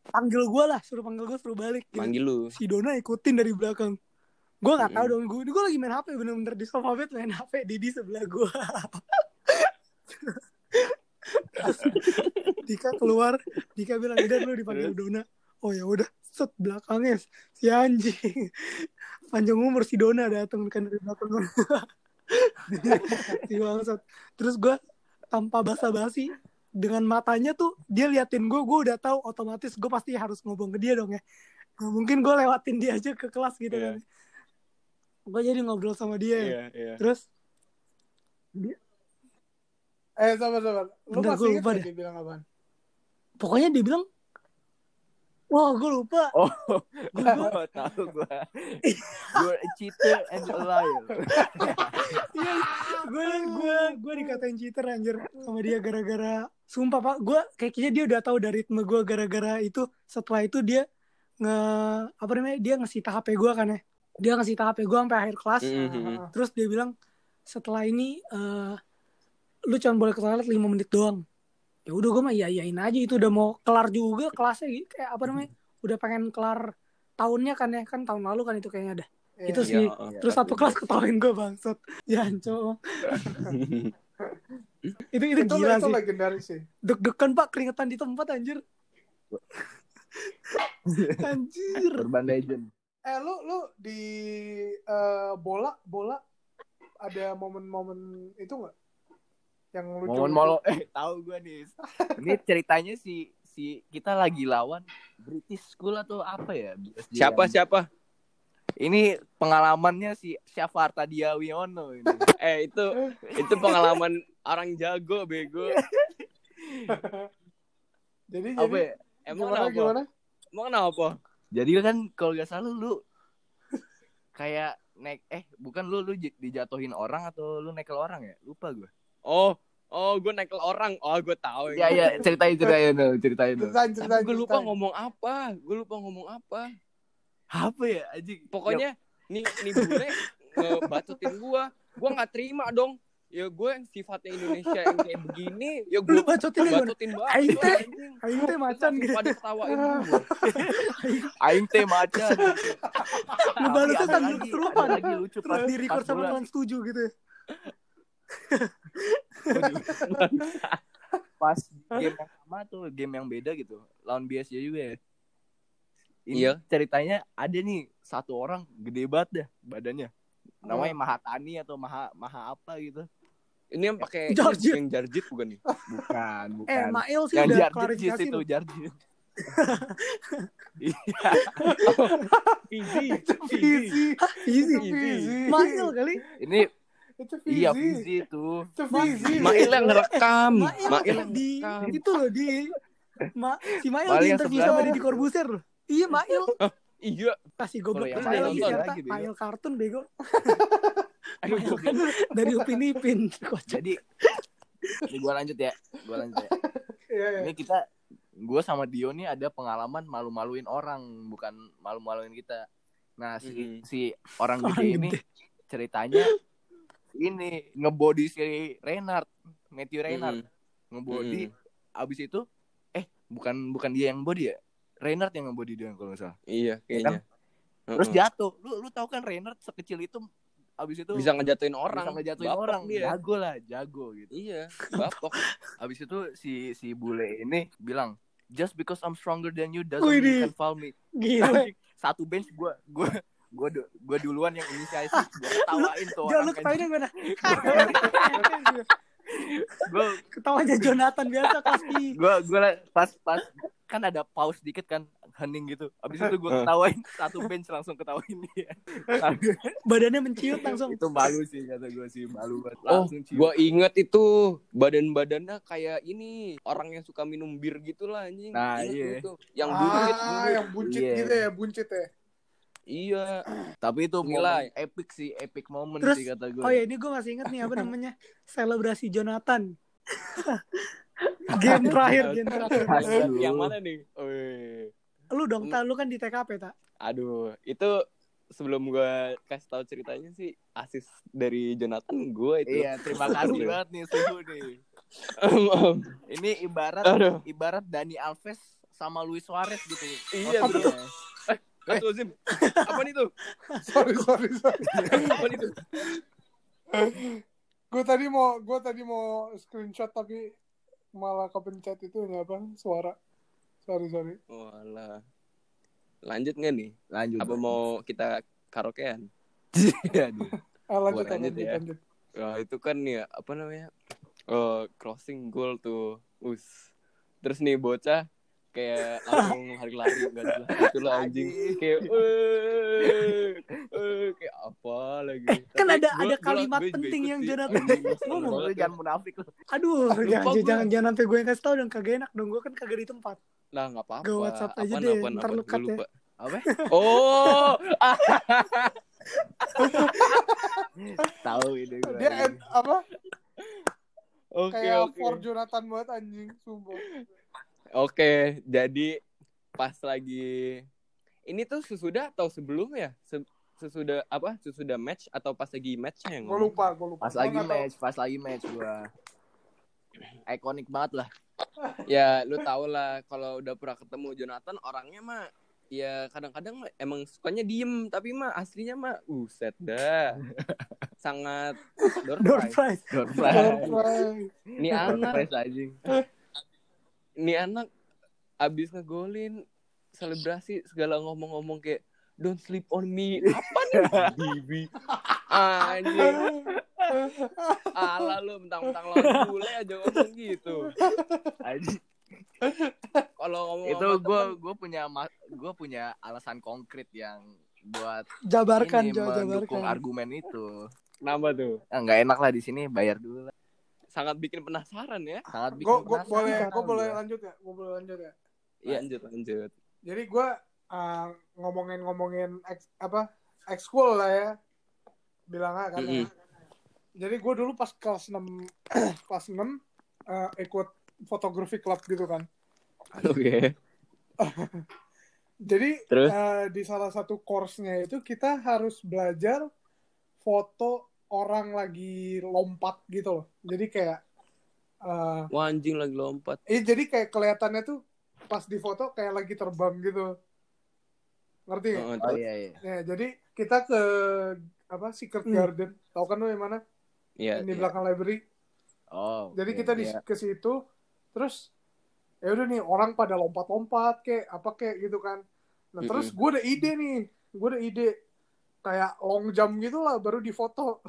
[SPEAKER 3] panggil gue lah, suruh panggil gue suruh balik. Gitu.
[SPEAKER 2] Manggil lu.
[SPEAKER 3] Si Dona ikutin dari belakang. Gue nggak tahu
[SPEAKER 2] Mm-mm.
[SPEAKER 3] dong. Gue gue lagi main HP bener-bener di sofa bed main HP. Didi sebelah gue. Dika keluar, Dika bilang udah lu dipanggil Dona. Oh ya udah, set belakangnya si anjing. Panjang umur si Dona datang kan dari belakang. si bangsat. Terus gue tanpa basa-basi dengan matanya tuh dia liatin gue, gue udah tahu otomatis gue pasti harus ngomong ke dia dong ya. Nggak mungkin gue lewatin dia aja ke kelas gitu
[SPEAKER 2] Iya.
[SPEAKER 3] kan. Gue jadi ngobrol sama dia. ya.
[SPEAKER 2] Iya, iya.
[SPEAKER 3] Terus
[SPEAKER 1] Eh, sabar, sabar. Lu
[SPEAKER 3] Bentar,
[SPEAKER 1] masih inget
[SPEAKER 3] lupa deh.
[SPEAKER 1] dia bilang apaan?
[SPEAKER 3] pokoknya dia bilang, wah gue lupa.
[SPEAKER 2] Oh,
[SPEAKER 3] Gua-
[SPEAKER 2] gua tahu gua. You're a cheater and a liar.
[SPEAKER 3] Iya, gue gue gue dikatain cheater anjir sama dia gara-gara sumpah pak, gue kayaknya dia udah tahu dari ritme gue gara-gara itu setelah itu dia nge apa namanya dia ngasih HP gue kan ya, dia ngasih HP gue sampai akhir kelas,
[SPEAKER 2] Mhm.
[SPEAKER 3] terus dia bilang setelah ini eh, lu cuma boleh ke toilet 5 menit doang. Ya udah gue mah iya iyain aja itu udah mau kelar juga kelasnya gitu kayak apa namanya udah pengen kelar tahunnya kan ya kan tahun lalu kan itu kayaknya ada
[SPEAKER 1] Iya.
[SPEAKER 3] Itu sih.
[SPEAKER 2] Iya.
[SPEAKER 3] Terus satu kelas ketawain gue bangsat. Janco. itu itu,
[SPEAKER 1] itu,
[SPEAKER 3] gila
[SPEAKER 1] itu
[SPEAKER 3] sih.
[SPEAKER 1] legendaris sih.
[SPEAKER 3] Deg-degan pak keringetan di tempat anjir. anjir.
[SPEAKER 4] Urban Legend.
[SPEAKER 1] Eh lu lu di eh, bola bola ada momen-momen itu nggak? Yang lucu.
[SPEAKER 4] Momen molo eh tahu gue nih. Ini ceritanya si si kita lagi lawan British School atau apa ya?
[SPEAKER 2] Siapa
[SPEAKER 4] yang-
[SPEAKER 2] siapa?
[SPEAKER 4] Ini pengalamannya si Syafar Tadia Wiono ini.
[SPEAKER 2] Eh itu itu pengalaman orang jago bego.
[SPEAKER 1] Jadi
[SPEAKER 4] apa
[SPEAKER 1] jadi
[SPEAKER 4] ya?
[SPEAKER 2] Emang
[SPEAKER 1] gimana
[SPEAKER 2] kenapa?
[SPEAKER 1] gimana?
[SPEAKER 2] Emang kenapa?
[SPEAKER 4] Jadi kan kalau gak salah lu kayak naik eh bukan lu lu dijatuhin orang atau lu nekel orang ya? Lupa gue.
[SPEAKER 2] Oh, oh gue nekel orang. Oh, gue tahu.
[SPEAKER 4] Iya iya ceritain ceritain dong, ceritain dong.
[SPEAKER 2] Tapi gue lupa
[SPEAKER 1] ceritain.
[SPEAKER 2] ngomong apa. Gue lupa ngomong apa.
[SPEAKER 4] Apa ya anjing?
[SPEAKER 2] Pokoknya nih nih bule ngebatutin gue. Gue nggak terima dong. Ya gue yang sifatnya Indonesia yang kayak begini. Ya gue
[SPEAKER 3] Lu bacotin ya, gimana?
[SPEAKER 2] batutin
[SPEAKER 3] Aing
[SPEAKER 2] banget.
[SPEAKER 3] teh. Aing teh macan gitu.
[SPEAKER 2] Pada ketawain gue.
[SPEAKER 4] aing teh macan.
[SPEAKER 3] Ngebalutnya
[SPEAKER 4] Tapi ada
[SPEAKER 3] sambil
[SPEAKER 4] lagi- lucu
[SPEAKER 3] Terus
[SPEAKER 4] pas-
[SPEAKER 3] di record sama teman setuju gitu ya.
[SPEAKER 4] Pas game yang sama tuh game yang beda gitu lawan BSJ juga ya ini
[SPEAKER 2] Iya.
[SPEAKER 4] ceritanya ada nih satu orang gede banget dah badannya namanya Mahatani atau Maha Maha apa gitu
[SPEAKER 2] Ini yang pakai
[SPEAKER 3] Jarjit.
[SPEAKER 2] yang jarjit bukan nih?
[SPEAKER 4] bukan bukan
[SPEAKER 3] Eh, Mail sih
[SPEAKER 4] yang
[SPEAKER 3] udah
[SPEAKER 4] Jarjit itu. Jarjit iya.
[SPEAKER 2] Fizi.
[SPEAKER 1] Itu Fizi.
[SPEAKER 3] Mail kali.
[SPEAKER 4] ini
[SPEAKER 1] Itu Fizi.
[SPEAKER 4] iya Fizi itu
[SPEAKER 1] Itu Fizi.
[SPEAKER 2] Mail yang ngerekam.
[SPEAKER 3] Mail,
[SPEAKER 2] Mail yang
[SPEAKER 3] di
[SPEAKER 2] ngerekam.
[SPEAKER 3] itu loh di Ma, si Mail di interview sama Deddy Corbuzier loh. Iya Mail
[SPEAKER 2] Iya.
[SPEAKER 3] kasih goblok
[SPEAKER 4] yang
[SPEAKER 3] Mail
[SPEAKER 2] Mail
[SPEAKER 3] lagi serta. Mail kartun bego.
[SPEAKER 2] Aduh, gue
[SPEAKER 3] kan dari Upin Ipin.
[SPEAKER 4] Jadi ini gua lanjut ya gua lanjut ya
[SPEAKER 1] Iya, iya.
[SPEAKER 4] ini kita gue sama Dio nih ada pengalaman malu-maluin orang bukan malu-maluin kita nah si
[SPEAKER 2] Mhm.
[SPEAKER 4] si orang gede ini ceritanya ini ngebody si Reynard Matthew Reynard
[SPEAKER 2] Mm.
[SPEAKER 4] ngebody
[SPEAKER 2] Mm.
[SPEAKER 4] abis itu eh bukan bukan dia yang body ya Reynard yang ngebody dia kalau nggak salah
[SPEAKER 2] Iya,
[SPEAKER 4] Ya kan?
[SPEAKER 2] kayaknya.
[SPEAKER 4] terus
[SPEAKER 2] Heeh.
[SPEAKER 4] jatuh lu lu tahu kan Reynard sekecil itu abis itu
[SPEAKER 2] bisa ngejatuhin orang.
[SPEAKER 4] bisa ngejatuhin
[SPEAKER 2] Bapok
[SPEAKER 4] orang
[SPEAKER 2] dia.
[SPEAKER 4] jago lah jago gitu
[SPEAKER 2] Iya, bapok.
[SPEAKER 4] Abis itu si si bule ini bilang, just because I'm stronger than you doesn't mean you can foul me.
[SPEAKER 3] Gila.
[SPEAKER 4] Satu bench gue gue gue gue duluan yang inisiatif gue ketawain tuh
[SPEAKER 3] Jangan lu ketawain gimana?
[SPEAKER 4] gue
[SPEAKER 3] Ketawanya Jonathan biasa kelas P.
[SPEAKER 4] gue gue pas pas kan ada pause dikit kan hening gitu abis itu gue ketawain satu bench langsung ketawain dia
[SPEAKER 3] Badannya menciut langsung.
[SPEAKER 4] itu malu sih kata gue sih malu banget
[SPEAKER 2] Oh,
[SPEAKER 4] langsung cium.
[SPEAKER 2] gua inget itu badan-badannya kayak ini orang yang suka minum bir gitulah anjing.
[SPEAKER 4] Nah,
[SPEAKER 2] Inget
[SPEAKER 4] iya.
[SPEAKER 2] Yang buncit,
[SPEAKER 1] Ah,
[SPEAKER 2] buncit.
[SPEAKER 1] yang buncit
[SPEAKER 4] Iya.
[SPEAKER 1] gitu ya, buncit ya.
[SPEAKER 2] Iya.
[SPEAKER 4] tapi itu
[SPEAKER 2] Nilai.
[SPEAKER 4] momen epic sih epic moment
[SPEAKER 3] Terus,
[SPEAKER 4] sih kata gue
[SPEAKER 3] Oh ya ini gue masih inget nih apa namanya selebrasi Jonathan. game terakhir, game terakhir.
[SPEAKER 2] Yang mana nih? Wih.
[SPEAKER 3] Lu dong, tak lu kan di TKP tak?
[SPEAKER 2] Aduh, itu sebelum gua kasih tahu ceritanya sih asis dari Jonathan gua itu.
[SPEAKER 4] iya terima kasih banget nih suhu nih
[SPEAKER 2] Em, em.
[SPEAKER 4] ini ibarat
[SPEAKER 2] Aduh.
[SPEAKER 4] ibarat Dani Alves sama Luis Suarez gitu.
[SPEAKER 2] Iya, betul. Betul, Zim. Apa itu?
[SPEAKER 1] Sorry, sorry, sorry.
[SPEAKER 2] Apa itu?
[SPEAKER 1] gue tadi mau gue tadi mau screenshot tapi malah kepencet itu nggak apa suara. Sorry, sorry.
[SPEAKER 2] Walah. Lanjut nggak nih?
[SPEAKER 4] Lanjut.
[SPEAKER 2] Apa mau kita karaokean?
[SPEAKER 4] Aduh.
[SPEAKER 1] Ah, lanjut,
[SPEAKER 2] lanjut
[SPEAKER 1] lanjut,
[SPEAKER 2] ya.
[SPEAKER 1] lanjut.
[SPEAKER 2] Wah, itu kan ya apa namanya? Eh, crossing goal tuh. Us. Terus nih bocah kayak langsung lari-lari enggak jelas gitu lah anjing. Kayak eh eh kayak apa lagi.
[SPEAKER 3] Kan
[SPEAKER 2] Tapi
[SPEAKER 3] ada
[SPEAKER 2] gua-
[SPEAKER 3] ada
[SPEAKER 2] gua-
[SPEAKER 3] kalimat
[SPEAKER 2] gua
[SPEAKER 3] penting
[SPEAKER 2] ikut
[SPEAKER 3] yang. Jonathan ngomong.
[SPEAKER 4] Lu
[SPEAKER 2] ya.
[SPEAKER 4] jangan munafik lu.
[SPEAKER 3] Aduh, jangan,
[SPEAKER 2] gua.
[SPEAKER 3] jangan jangan sampai gue yang kasih tau dong kagak enak dong. Gue kan kagak di tempat.
[SPEAKER 2] Lah enggak apa-apa.
[SPEAKER 3] Gua WhatsApp aja deh, ntar lu
[SPEAKER 2] Gua
[SPEAKER 3] cut ya.
[SPEAKER 4] Apa?
[SPEAKER 2] Oh, ah,
[SPEAKER 4] Tahu ini gue.
[SPEAKER 1] Dia end, apa?
[SPEAKER 2] oke
[SPEAKER 1] kayak
[SPEAKER 2] oke.
[SPEAKER 1] for Jonathan banget anjing, sumpah.
[SPEAKER 2] Oke, jadi pas lagi ini tuh sesudah atau sebelum ya? Se- sesudah apa? Sesudah match atau pas lagi matchnya yang
[SPEAKER 1] Gue lupa, gue lupa.
[SPEAKER 4] Pas
[SPEAKER 1] Gua
[SPEAKER 4] lagi
[SPEAKER 1] tahu.
[SPEAKER 4] match, pas lagi match gua. Ikonik banget lah.
[SPEAKER 2] Ya, lu tau lah kalau udah pernah ketemu Jonathan orangnya mah ya kadang-kadang emang sukanya diem tapi mah aslinya mah uset dah sangat door prize.
[SPEAKER 4] Door prize.
[SPEAKER 2] ini anak
[SPEAKER 4] prize anjing.
[SPEAKER 2] ini anak abis ngegolin selebrasi segala ngomong-ngomong kayak don't sleep on me apa nih Bibi anjing ala lu mentang-mentang lawan bule aja ngomong gitu
[SPEAKER 4] Anjing.
[SPEAKER 2] kalau ngomong
[SPEAKER 4] Itu gue gue punya gue punya alasan konkret yang buat
[SPEAKER 3] Jabarkan,
[SPEAKER 4] ini
[SPEAKER 3] Jo,
[SPEAKER 4] mendukung
[SPEAKER 3] jabarkan.
[SPEAKER 4] argumen itu.
[SPEAKER 2] kenapa tuh
[SPEAKER 4] Ah, nggak enak lah di sini bayar dulu lah.
[SPEAKER 2] Sangat bikin penasaran ya
[SPEAKER 4] Sangat bikin
[SPEAKER 1] Gue gue
[SPEAKER 4] penasaran.
[SPEAKER 1] boleh gue boleh
[SPEAKER 4] gua.
[SPEAKER 1] lanjut ya. Gue boleh lanjut ya.
[SPEAKER 2] Iya, lanjut lanjut
[SPEAKER 1] Jadi gue uh, ngomongin-ngomongin ex, apa ekskul lah ya. Bilang kan. ya.
[SPEAKER 2] Mm-mm.
[SPEAKER 1] Jadi gue dulu pas kelas 6 kelas 6 uh, ikut fotografi club gitu kan.
[SPEAKER 2] oke
[SPEAKER 1] Jadi
[SPEAKER 2] Terus?
[SPEAKER 1] uh, di salah satu course-nya itu kita harus belajar foto orang lagi lompat gitu loh. Jadi kayak uh,
[SPEAKER 2] Wah, anjing lagi lompat
[SPEAKER 1] eh jadi kayak kelihatannya tuh pas di foto kayak lagi terbang gitu. Ngerti nggak?
[SPEAKER 2] Oh,
[SPEAKER 4] Oh iya iya.
[SPEAKER 1] Ya, jadi kita ke apa Secret
[SPEAKER 3] Hmm.
[SPEAKER 1] Garden. Tahu kan lu yang mana?
[SPEAKER 2] Iya,
[SPEAKER 1] di
[SPEAKER 2] iya.
[SPEAKER 1] belakang library.
[SPEAKER 4] Oh.
[SPEAKER 1] Jadi
[SPEAKER 4] oke.
[SPEAKER 1] kita di
[SPEAKER 2] iya.
[SPEAKER 1] ke situ terus ya udah nih orang pada lompat-lompat kayak apa kayak gitu kan. Nah, terus gue ada ide nih. Gue ada ide kayak long jump gitu lah baru difoto.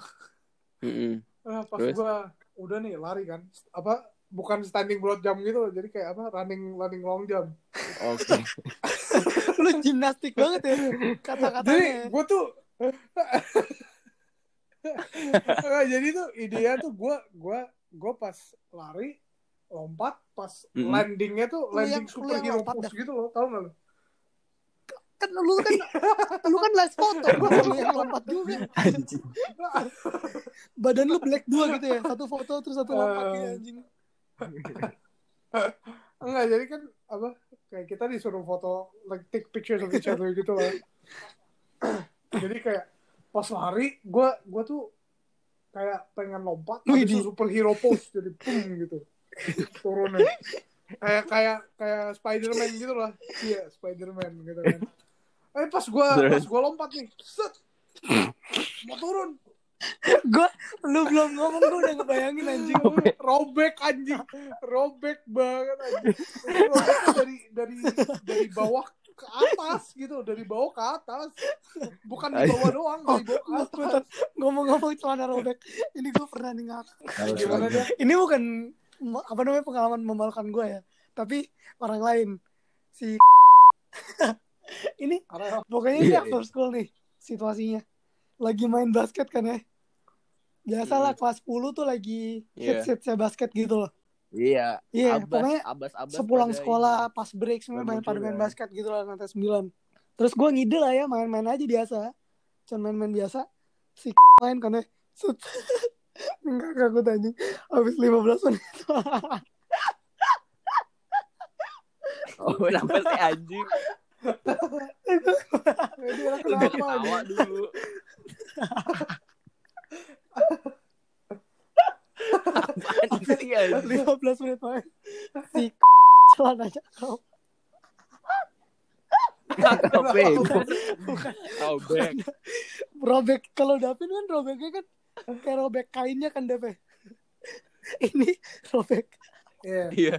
[SPEAKER 2] Mm-mm.
[SPEAKER 1] Ah, pas gue udah nih lari kan. Apa bukan standing broad jump gitu loh. Jadi kayak apa running running long jump.
[SPEAKER 4] Oke.
[SPEAKER 3] Lu gimnastik banget ya
[SPEAKER 1] Jadi
[SPEAKER 3] kata-katanya.
[SPEAKER 1] gue tuh Nggak, jadi tuh idenya tuh gue gua gua pas lari lompat pas
[SPEAKER 2] Mm-mm.
[SPEAKER 1] landingnya tuh
[SPEAKER 3] Lu yang-
[SPEAKER 1] landing
[SPEAKER 3] lu
[SPEAKER 1] super
[SPEAKER 3] yang
[SPEAKER 1] hero
[SPEAKER 3] lompat
[SPEAKER 1] pose gitu loh tau gak lo
[SPEAKER 3] Kan lu kan lu kan last foto, lu yang lompat juga.
[SPEAKER 2] Anjing.
[SPEAKER 3] Badan lu black dua gitu ya. Satu foto terus satu lompat gitu anjing.
[SPEAKER 1] enggak jadi kan apa kayak kita disuruh foto like take pictures of each other gitu lah jadi kayak pas lari gue gua tuh kayak pengen lompat
[SPEAKER 3] Wih,
[SPEAKER 1] habis itu
[SPEAKER 3] di-
[SPEAKER 1] super hero pose jadi pum gitu turunnya kayak kayak kayak Spiderman gitu lah iya Spiderman gitu kan eh pas gue pas gue lompat nih set. Mau turun.
[SPEAKER 3] Gua lu belum ngomong gua udah ngebayangin anjing.
[SPEAKER 1] robek. Anjing. Robek banget anjing. Robeknya dari dari dari bawah ke atas gitu dari bawah ke atas. Bukan di bawah doang dari bawah ke
[SPEAKER 3] Gua
[SPEAKER 1] atas.
[SPEAKER 3] Ngomong-ngomong celana robek, ini gua pernah nih ngak.
[SPEAKER 1] gimana dia?
[SPEAKER 3] Ini bukan apa namanya pengalaman memalukan gua ya, tapi orang lain si ini pokoknya ini
[SPEAKER 2] Iya,
[SPEAKER 3] after school nih situasinya. Lagi main basket kan ya. Biasalah kelas 10 tuh lagi
[SPEAKER 2] Iya.
[SPEAKER 3] hits hitsnya basket gitu loh.
[SPEAKER 4] Iya.
[SPEAKER 3] iya
[SPEAKER 4] Abas-
[SPEAKER 3] pokoknya
[SPEAKER 4] abas-abas
[SPEAKER 3] sepulang
[SPEAKER 4] pada
[SPEAKER 3] sekolah pas break semuanya main pada main
[SPEAKER 4] Bermunculan.
[SPEAKER 3] basket gitu lah lantai 9 terus gue ngide lah ya main-main aja biasa. Cuman main-main biasa. Si main kan ya. Set. enggak gue anjing habis 15 menit.
[SPEAKER 2] Oh, kenapa sih anjing?
[SPEAKER 1] Kenapa
[SPEAKER 2] ketawa
[SPEAKER 1] anjing?
[SPEAKER 2] dulu. Sih anjing?
[SPEAKER 3] 15 menit main si celananya kau
[SPEAKER 4] Bego.
[SPEAKER 2] Oh, back.
[SPEAKER 3] robek kalau Davin kan robeknya kan kayak robek kainnya kan Dev ya. ini robek
[SPEAKER 1] Iya.
[SPEAKER 2] Iya.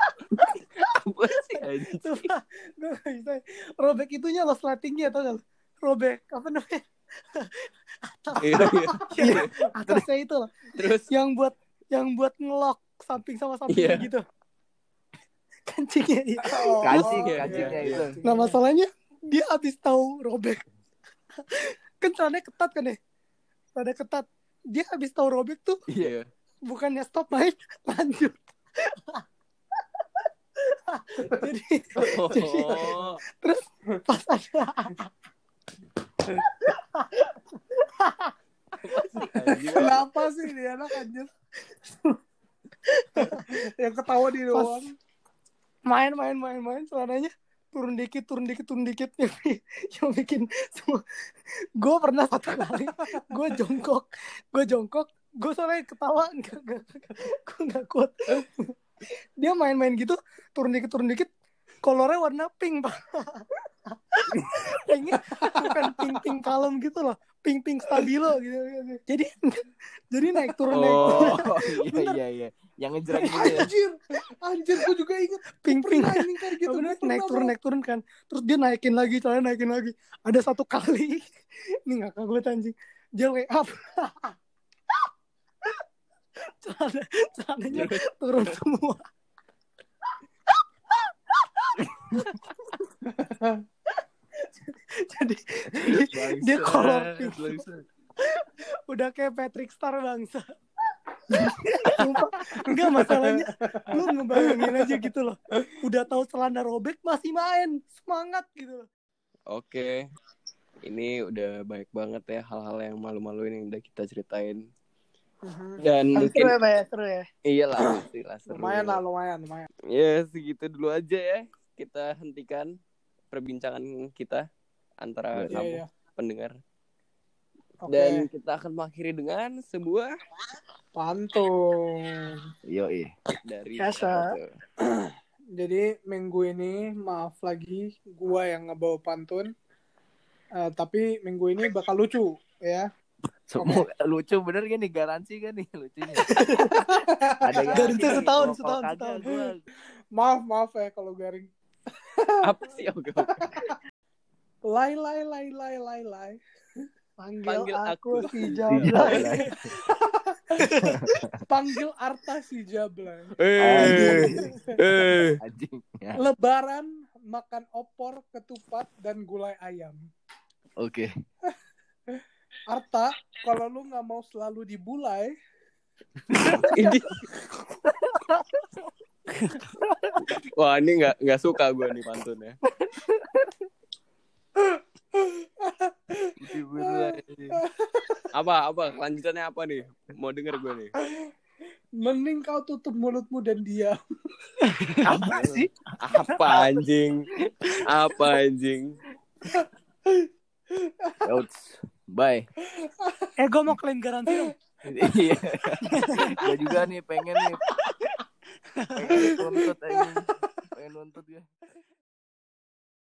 [SPEAKER 2] Apa sih anjing?
[SPEAKER 3] Sumpah, gue gak bisa. Robek itunya lo slatingnya tau gak? Robek apa namanya?
[SPEAKER 2] Iya, iya.
[SPEAKER 3] Iya, atasnya itu loh.
[SPEAKER 2] Terus
[SPEAKER 3] Yang buat yang buat ngelok samping sama samping
[SPEAKER 2] Iya.
[SPEAKER 3] gitu. Kancingnya. iya.
[SPEAKER 1] Oh,
[SPEAKER 4] Kancing,
[SPEAKER 1] iya,
[SPEAKER 4] kancingnya
[SPEAKER 1] iya,
[SPEAKER 4] itu.
[SPEAKER 3] Nah masalahnya dia habis tahu robek. kan celananya ketat kan ya? Celana ketat. Dia habis tahu robek tuh
[SPEAKER 2] iya.
[SPEAKER 3] bukannya stop main, lanjut. Jadi
[SPEAKER 2] Oh,
[SPEAKER 3] terus pas ada.
[SPEAKER 1] Kenapa sih dia anak anjir? yang ketawa di doang.
[SPEAKER 3] main main main main celananya turun dikit turun dikit turun dikit yang bikin semua gue pernah satu kali gue jongkok gue jongkok gue soalnya ketawa nggak nggak gue nggak kuat dia main-main gitu turun dikit turun dikit kolornya warna pink pak. Pinknya bukan pink pink kalem gitu loh pink pink stabilo gitu. Jadi jadi naik turun naik. Turun
[SPEAKER 4] Oh, iya iya iya. Yang ngejreng gitu ya.
[SPEAKER 1] Anjir, anjir gue juga inget
[SPEAKER 3] pink pink
[SPEAKER 1] kan gitu.
[SPEAKER 3] Bener, naik turun naik turun kan? Terus dia naikin lagi caranya naikin lagi. Ada satu kali. Ini nggak gue anjing. Dia wake up celana celananya turun semua jadi jadi dia kolor udah kayak Patrick Star bangsa Sumpah. Enggak masalahnya Lu ngebayangin aja gitu loh Udah tahu celana robek masih main Semangat gitu loh
[SPEAKER 2] Oke. Ini udah baik banget ya hal-hal yang malu-maluin yang udah kita ceritain. Dan
[SPEAKER 3] Seru
[SPEAKER 2] mungkin
[SPEAKER 3] ya Pak ya Seru ya
[SPEAKER 2] iyalah pastilah seru.
[SPEAKER 1] Lumayan lah, lumayan, lumayan.
[SPEAKER 2] Ya segitu dulu aja ya. Kita hentikan perbincangan kita antara
[SPEAKER 4] Iya,
[SPEAKER 2] kamu
[SPEAKER 1] iya.
[SPEAKER 2] pendengar.
[SPEAKER 1] Oke,
[SPEAKER 2] Dan kita akan mengakhiri dengan sebuah
[SPEAKER 1] pantun.
[SPEAKER 4] Yo
[SPEAKER 2] dari
[SPEAKER 3] Biasa.
[SPEAKER 2] siapa tuh?
[SPEAKER 1] Jadi minggu ini maaf lagi gua yang ngebawa pantun. Eh, tapi minggu ini bakal lucu ya.
[SPEAKER 4] Semua lucu bener kan nih garansi kan nih lucunya. Ada
[SPEAKER 3] Garansi setahun,
[SPEAKER 4] kalau-
[SPEAKER 3] setahun, setahun.
[SPEAKER 4] gua-
[SPEAKER 1] Maaf, maaf ya kalau garing.
[SPEAKER 2] Apa sih? Oke, oke.
[SPEAKER 1] Lai lai lai lai lai lai.
[SPEAKER 3] Panggil,
[SPEAKER 2] Panggil
[SPEAKER 3] aku,
[SPEAKER 2] aku
[SPEAKER 3] si
[SPEAKER 2] si
[SPEAKER 3] Jablay
[SPEAKER 1] Panggil Arta si Jablay.
[SPEAKER 2] Eh, eh.
[SPEAKER 1] Lebaran makan opor, ketupat dan gulai ayam.
[SPEAKER 4] Oke.
[SPEAKER 1] Arta, kalau lu nggak mau selalu dibulai,
[SPEAKER 2] Ini. Wah ini nggak nggak suka gue nih pantunnya. Apa apa kelanjutannya apa nih? Mau denger gue nih.
[SPEAKER 1] mending kau tutup mulutmu dan diam.
[SPEAKER 4] Apa sih?
[SPEAKER 2] Apa anjing? Apa anjing?
[SPEAKER 4] Yauds. Bye.
[SPEAKER 3] Eh, gue mau klaim garansi dong.
[SPEAKER 4] Iya. gue juga nih pengen nih. Pengen nuntut aja. Pengen nuntut ya.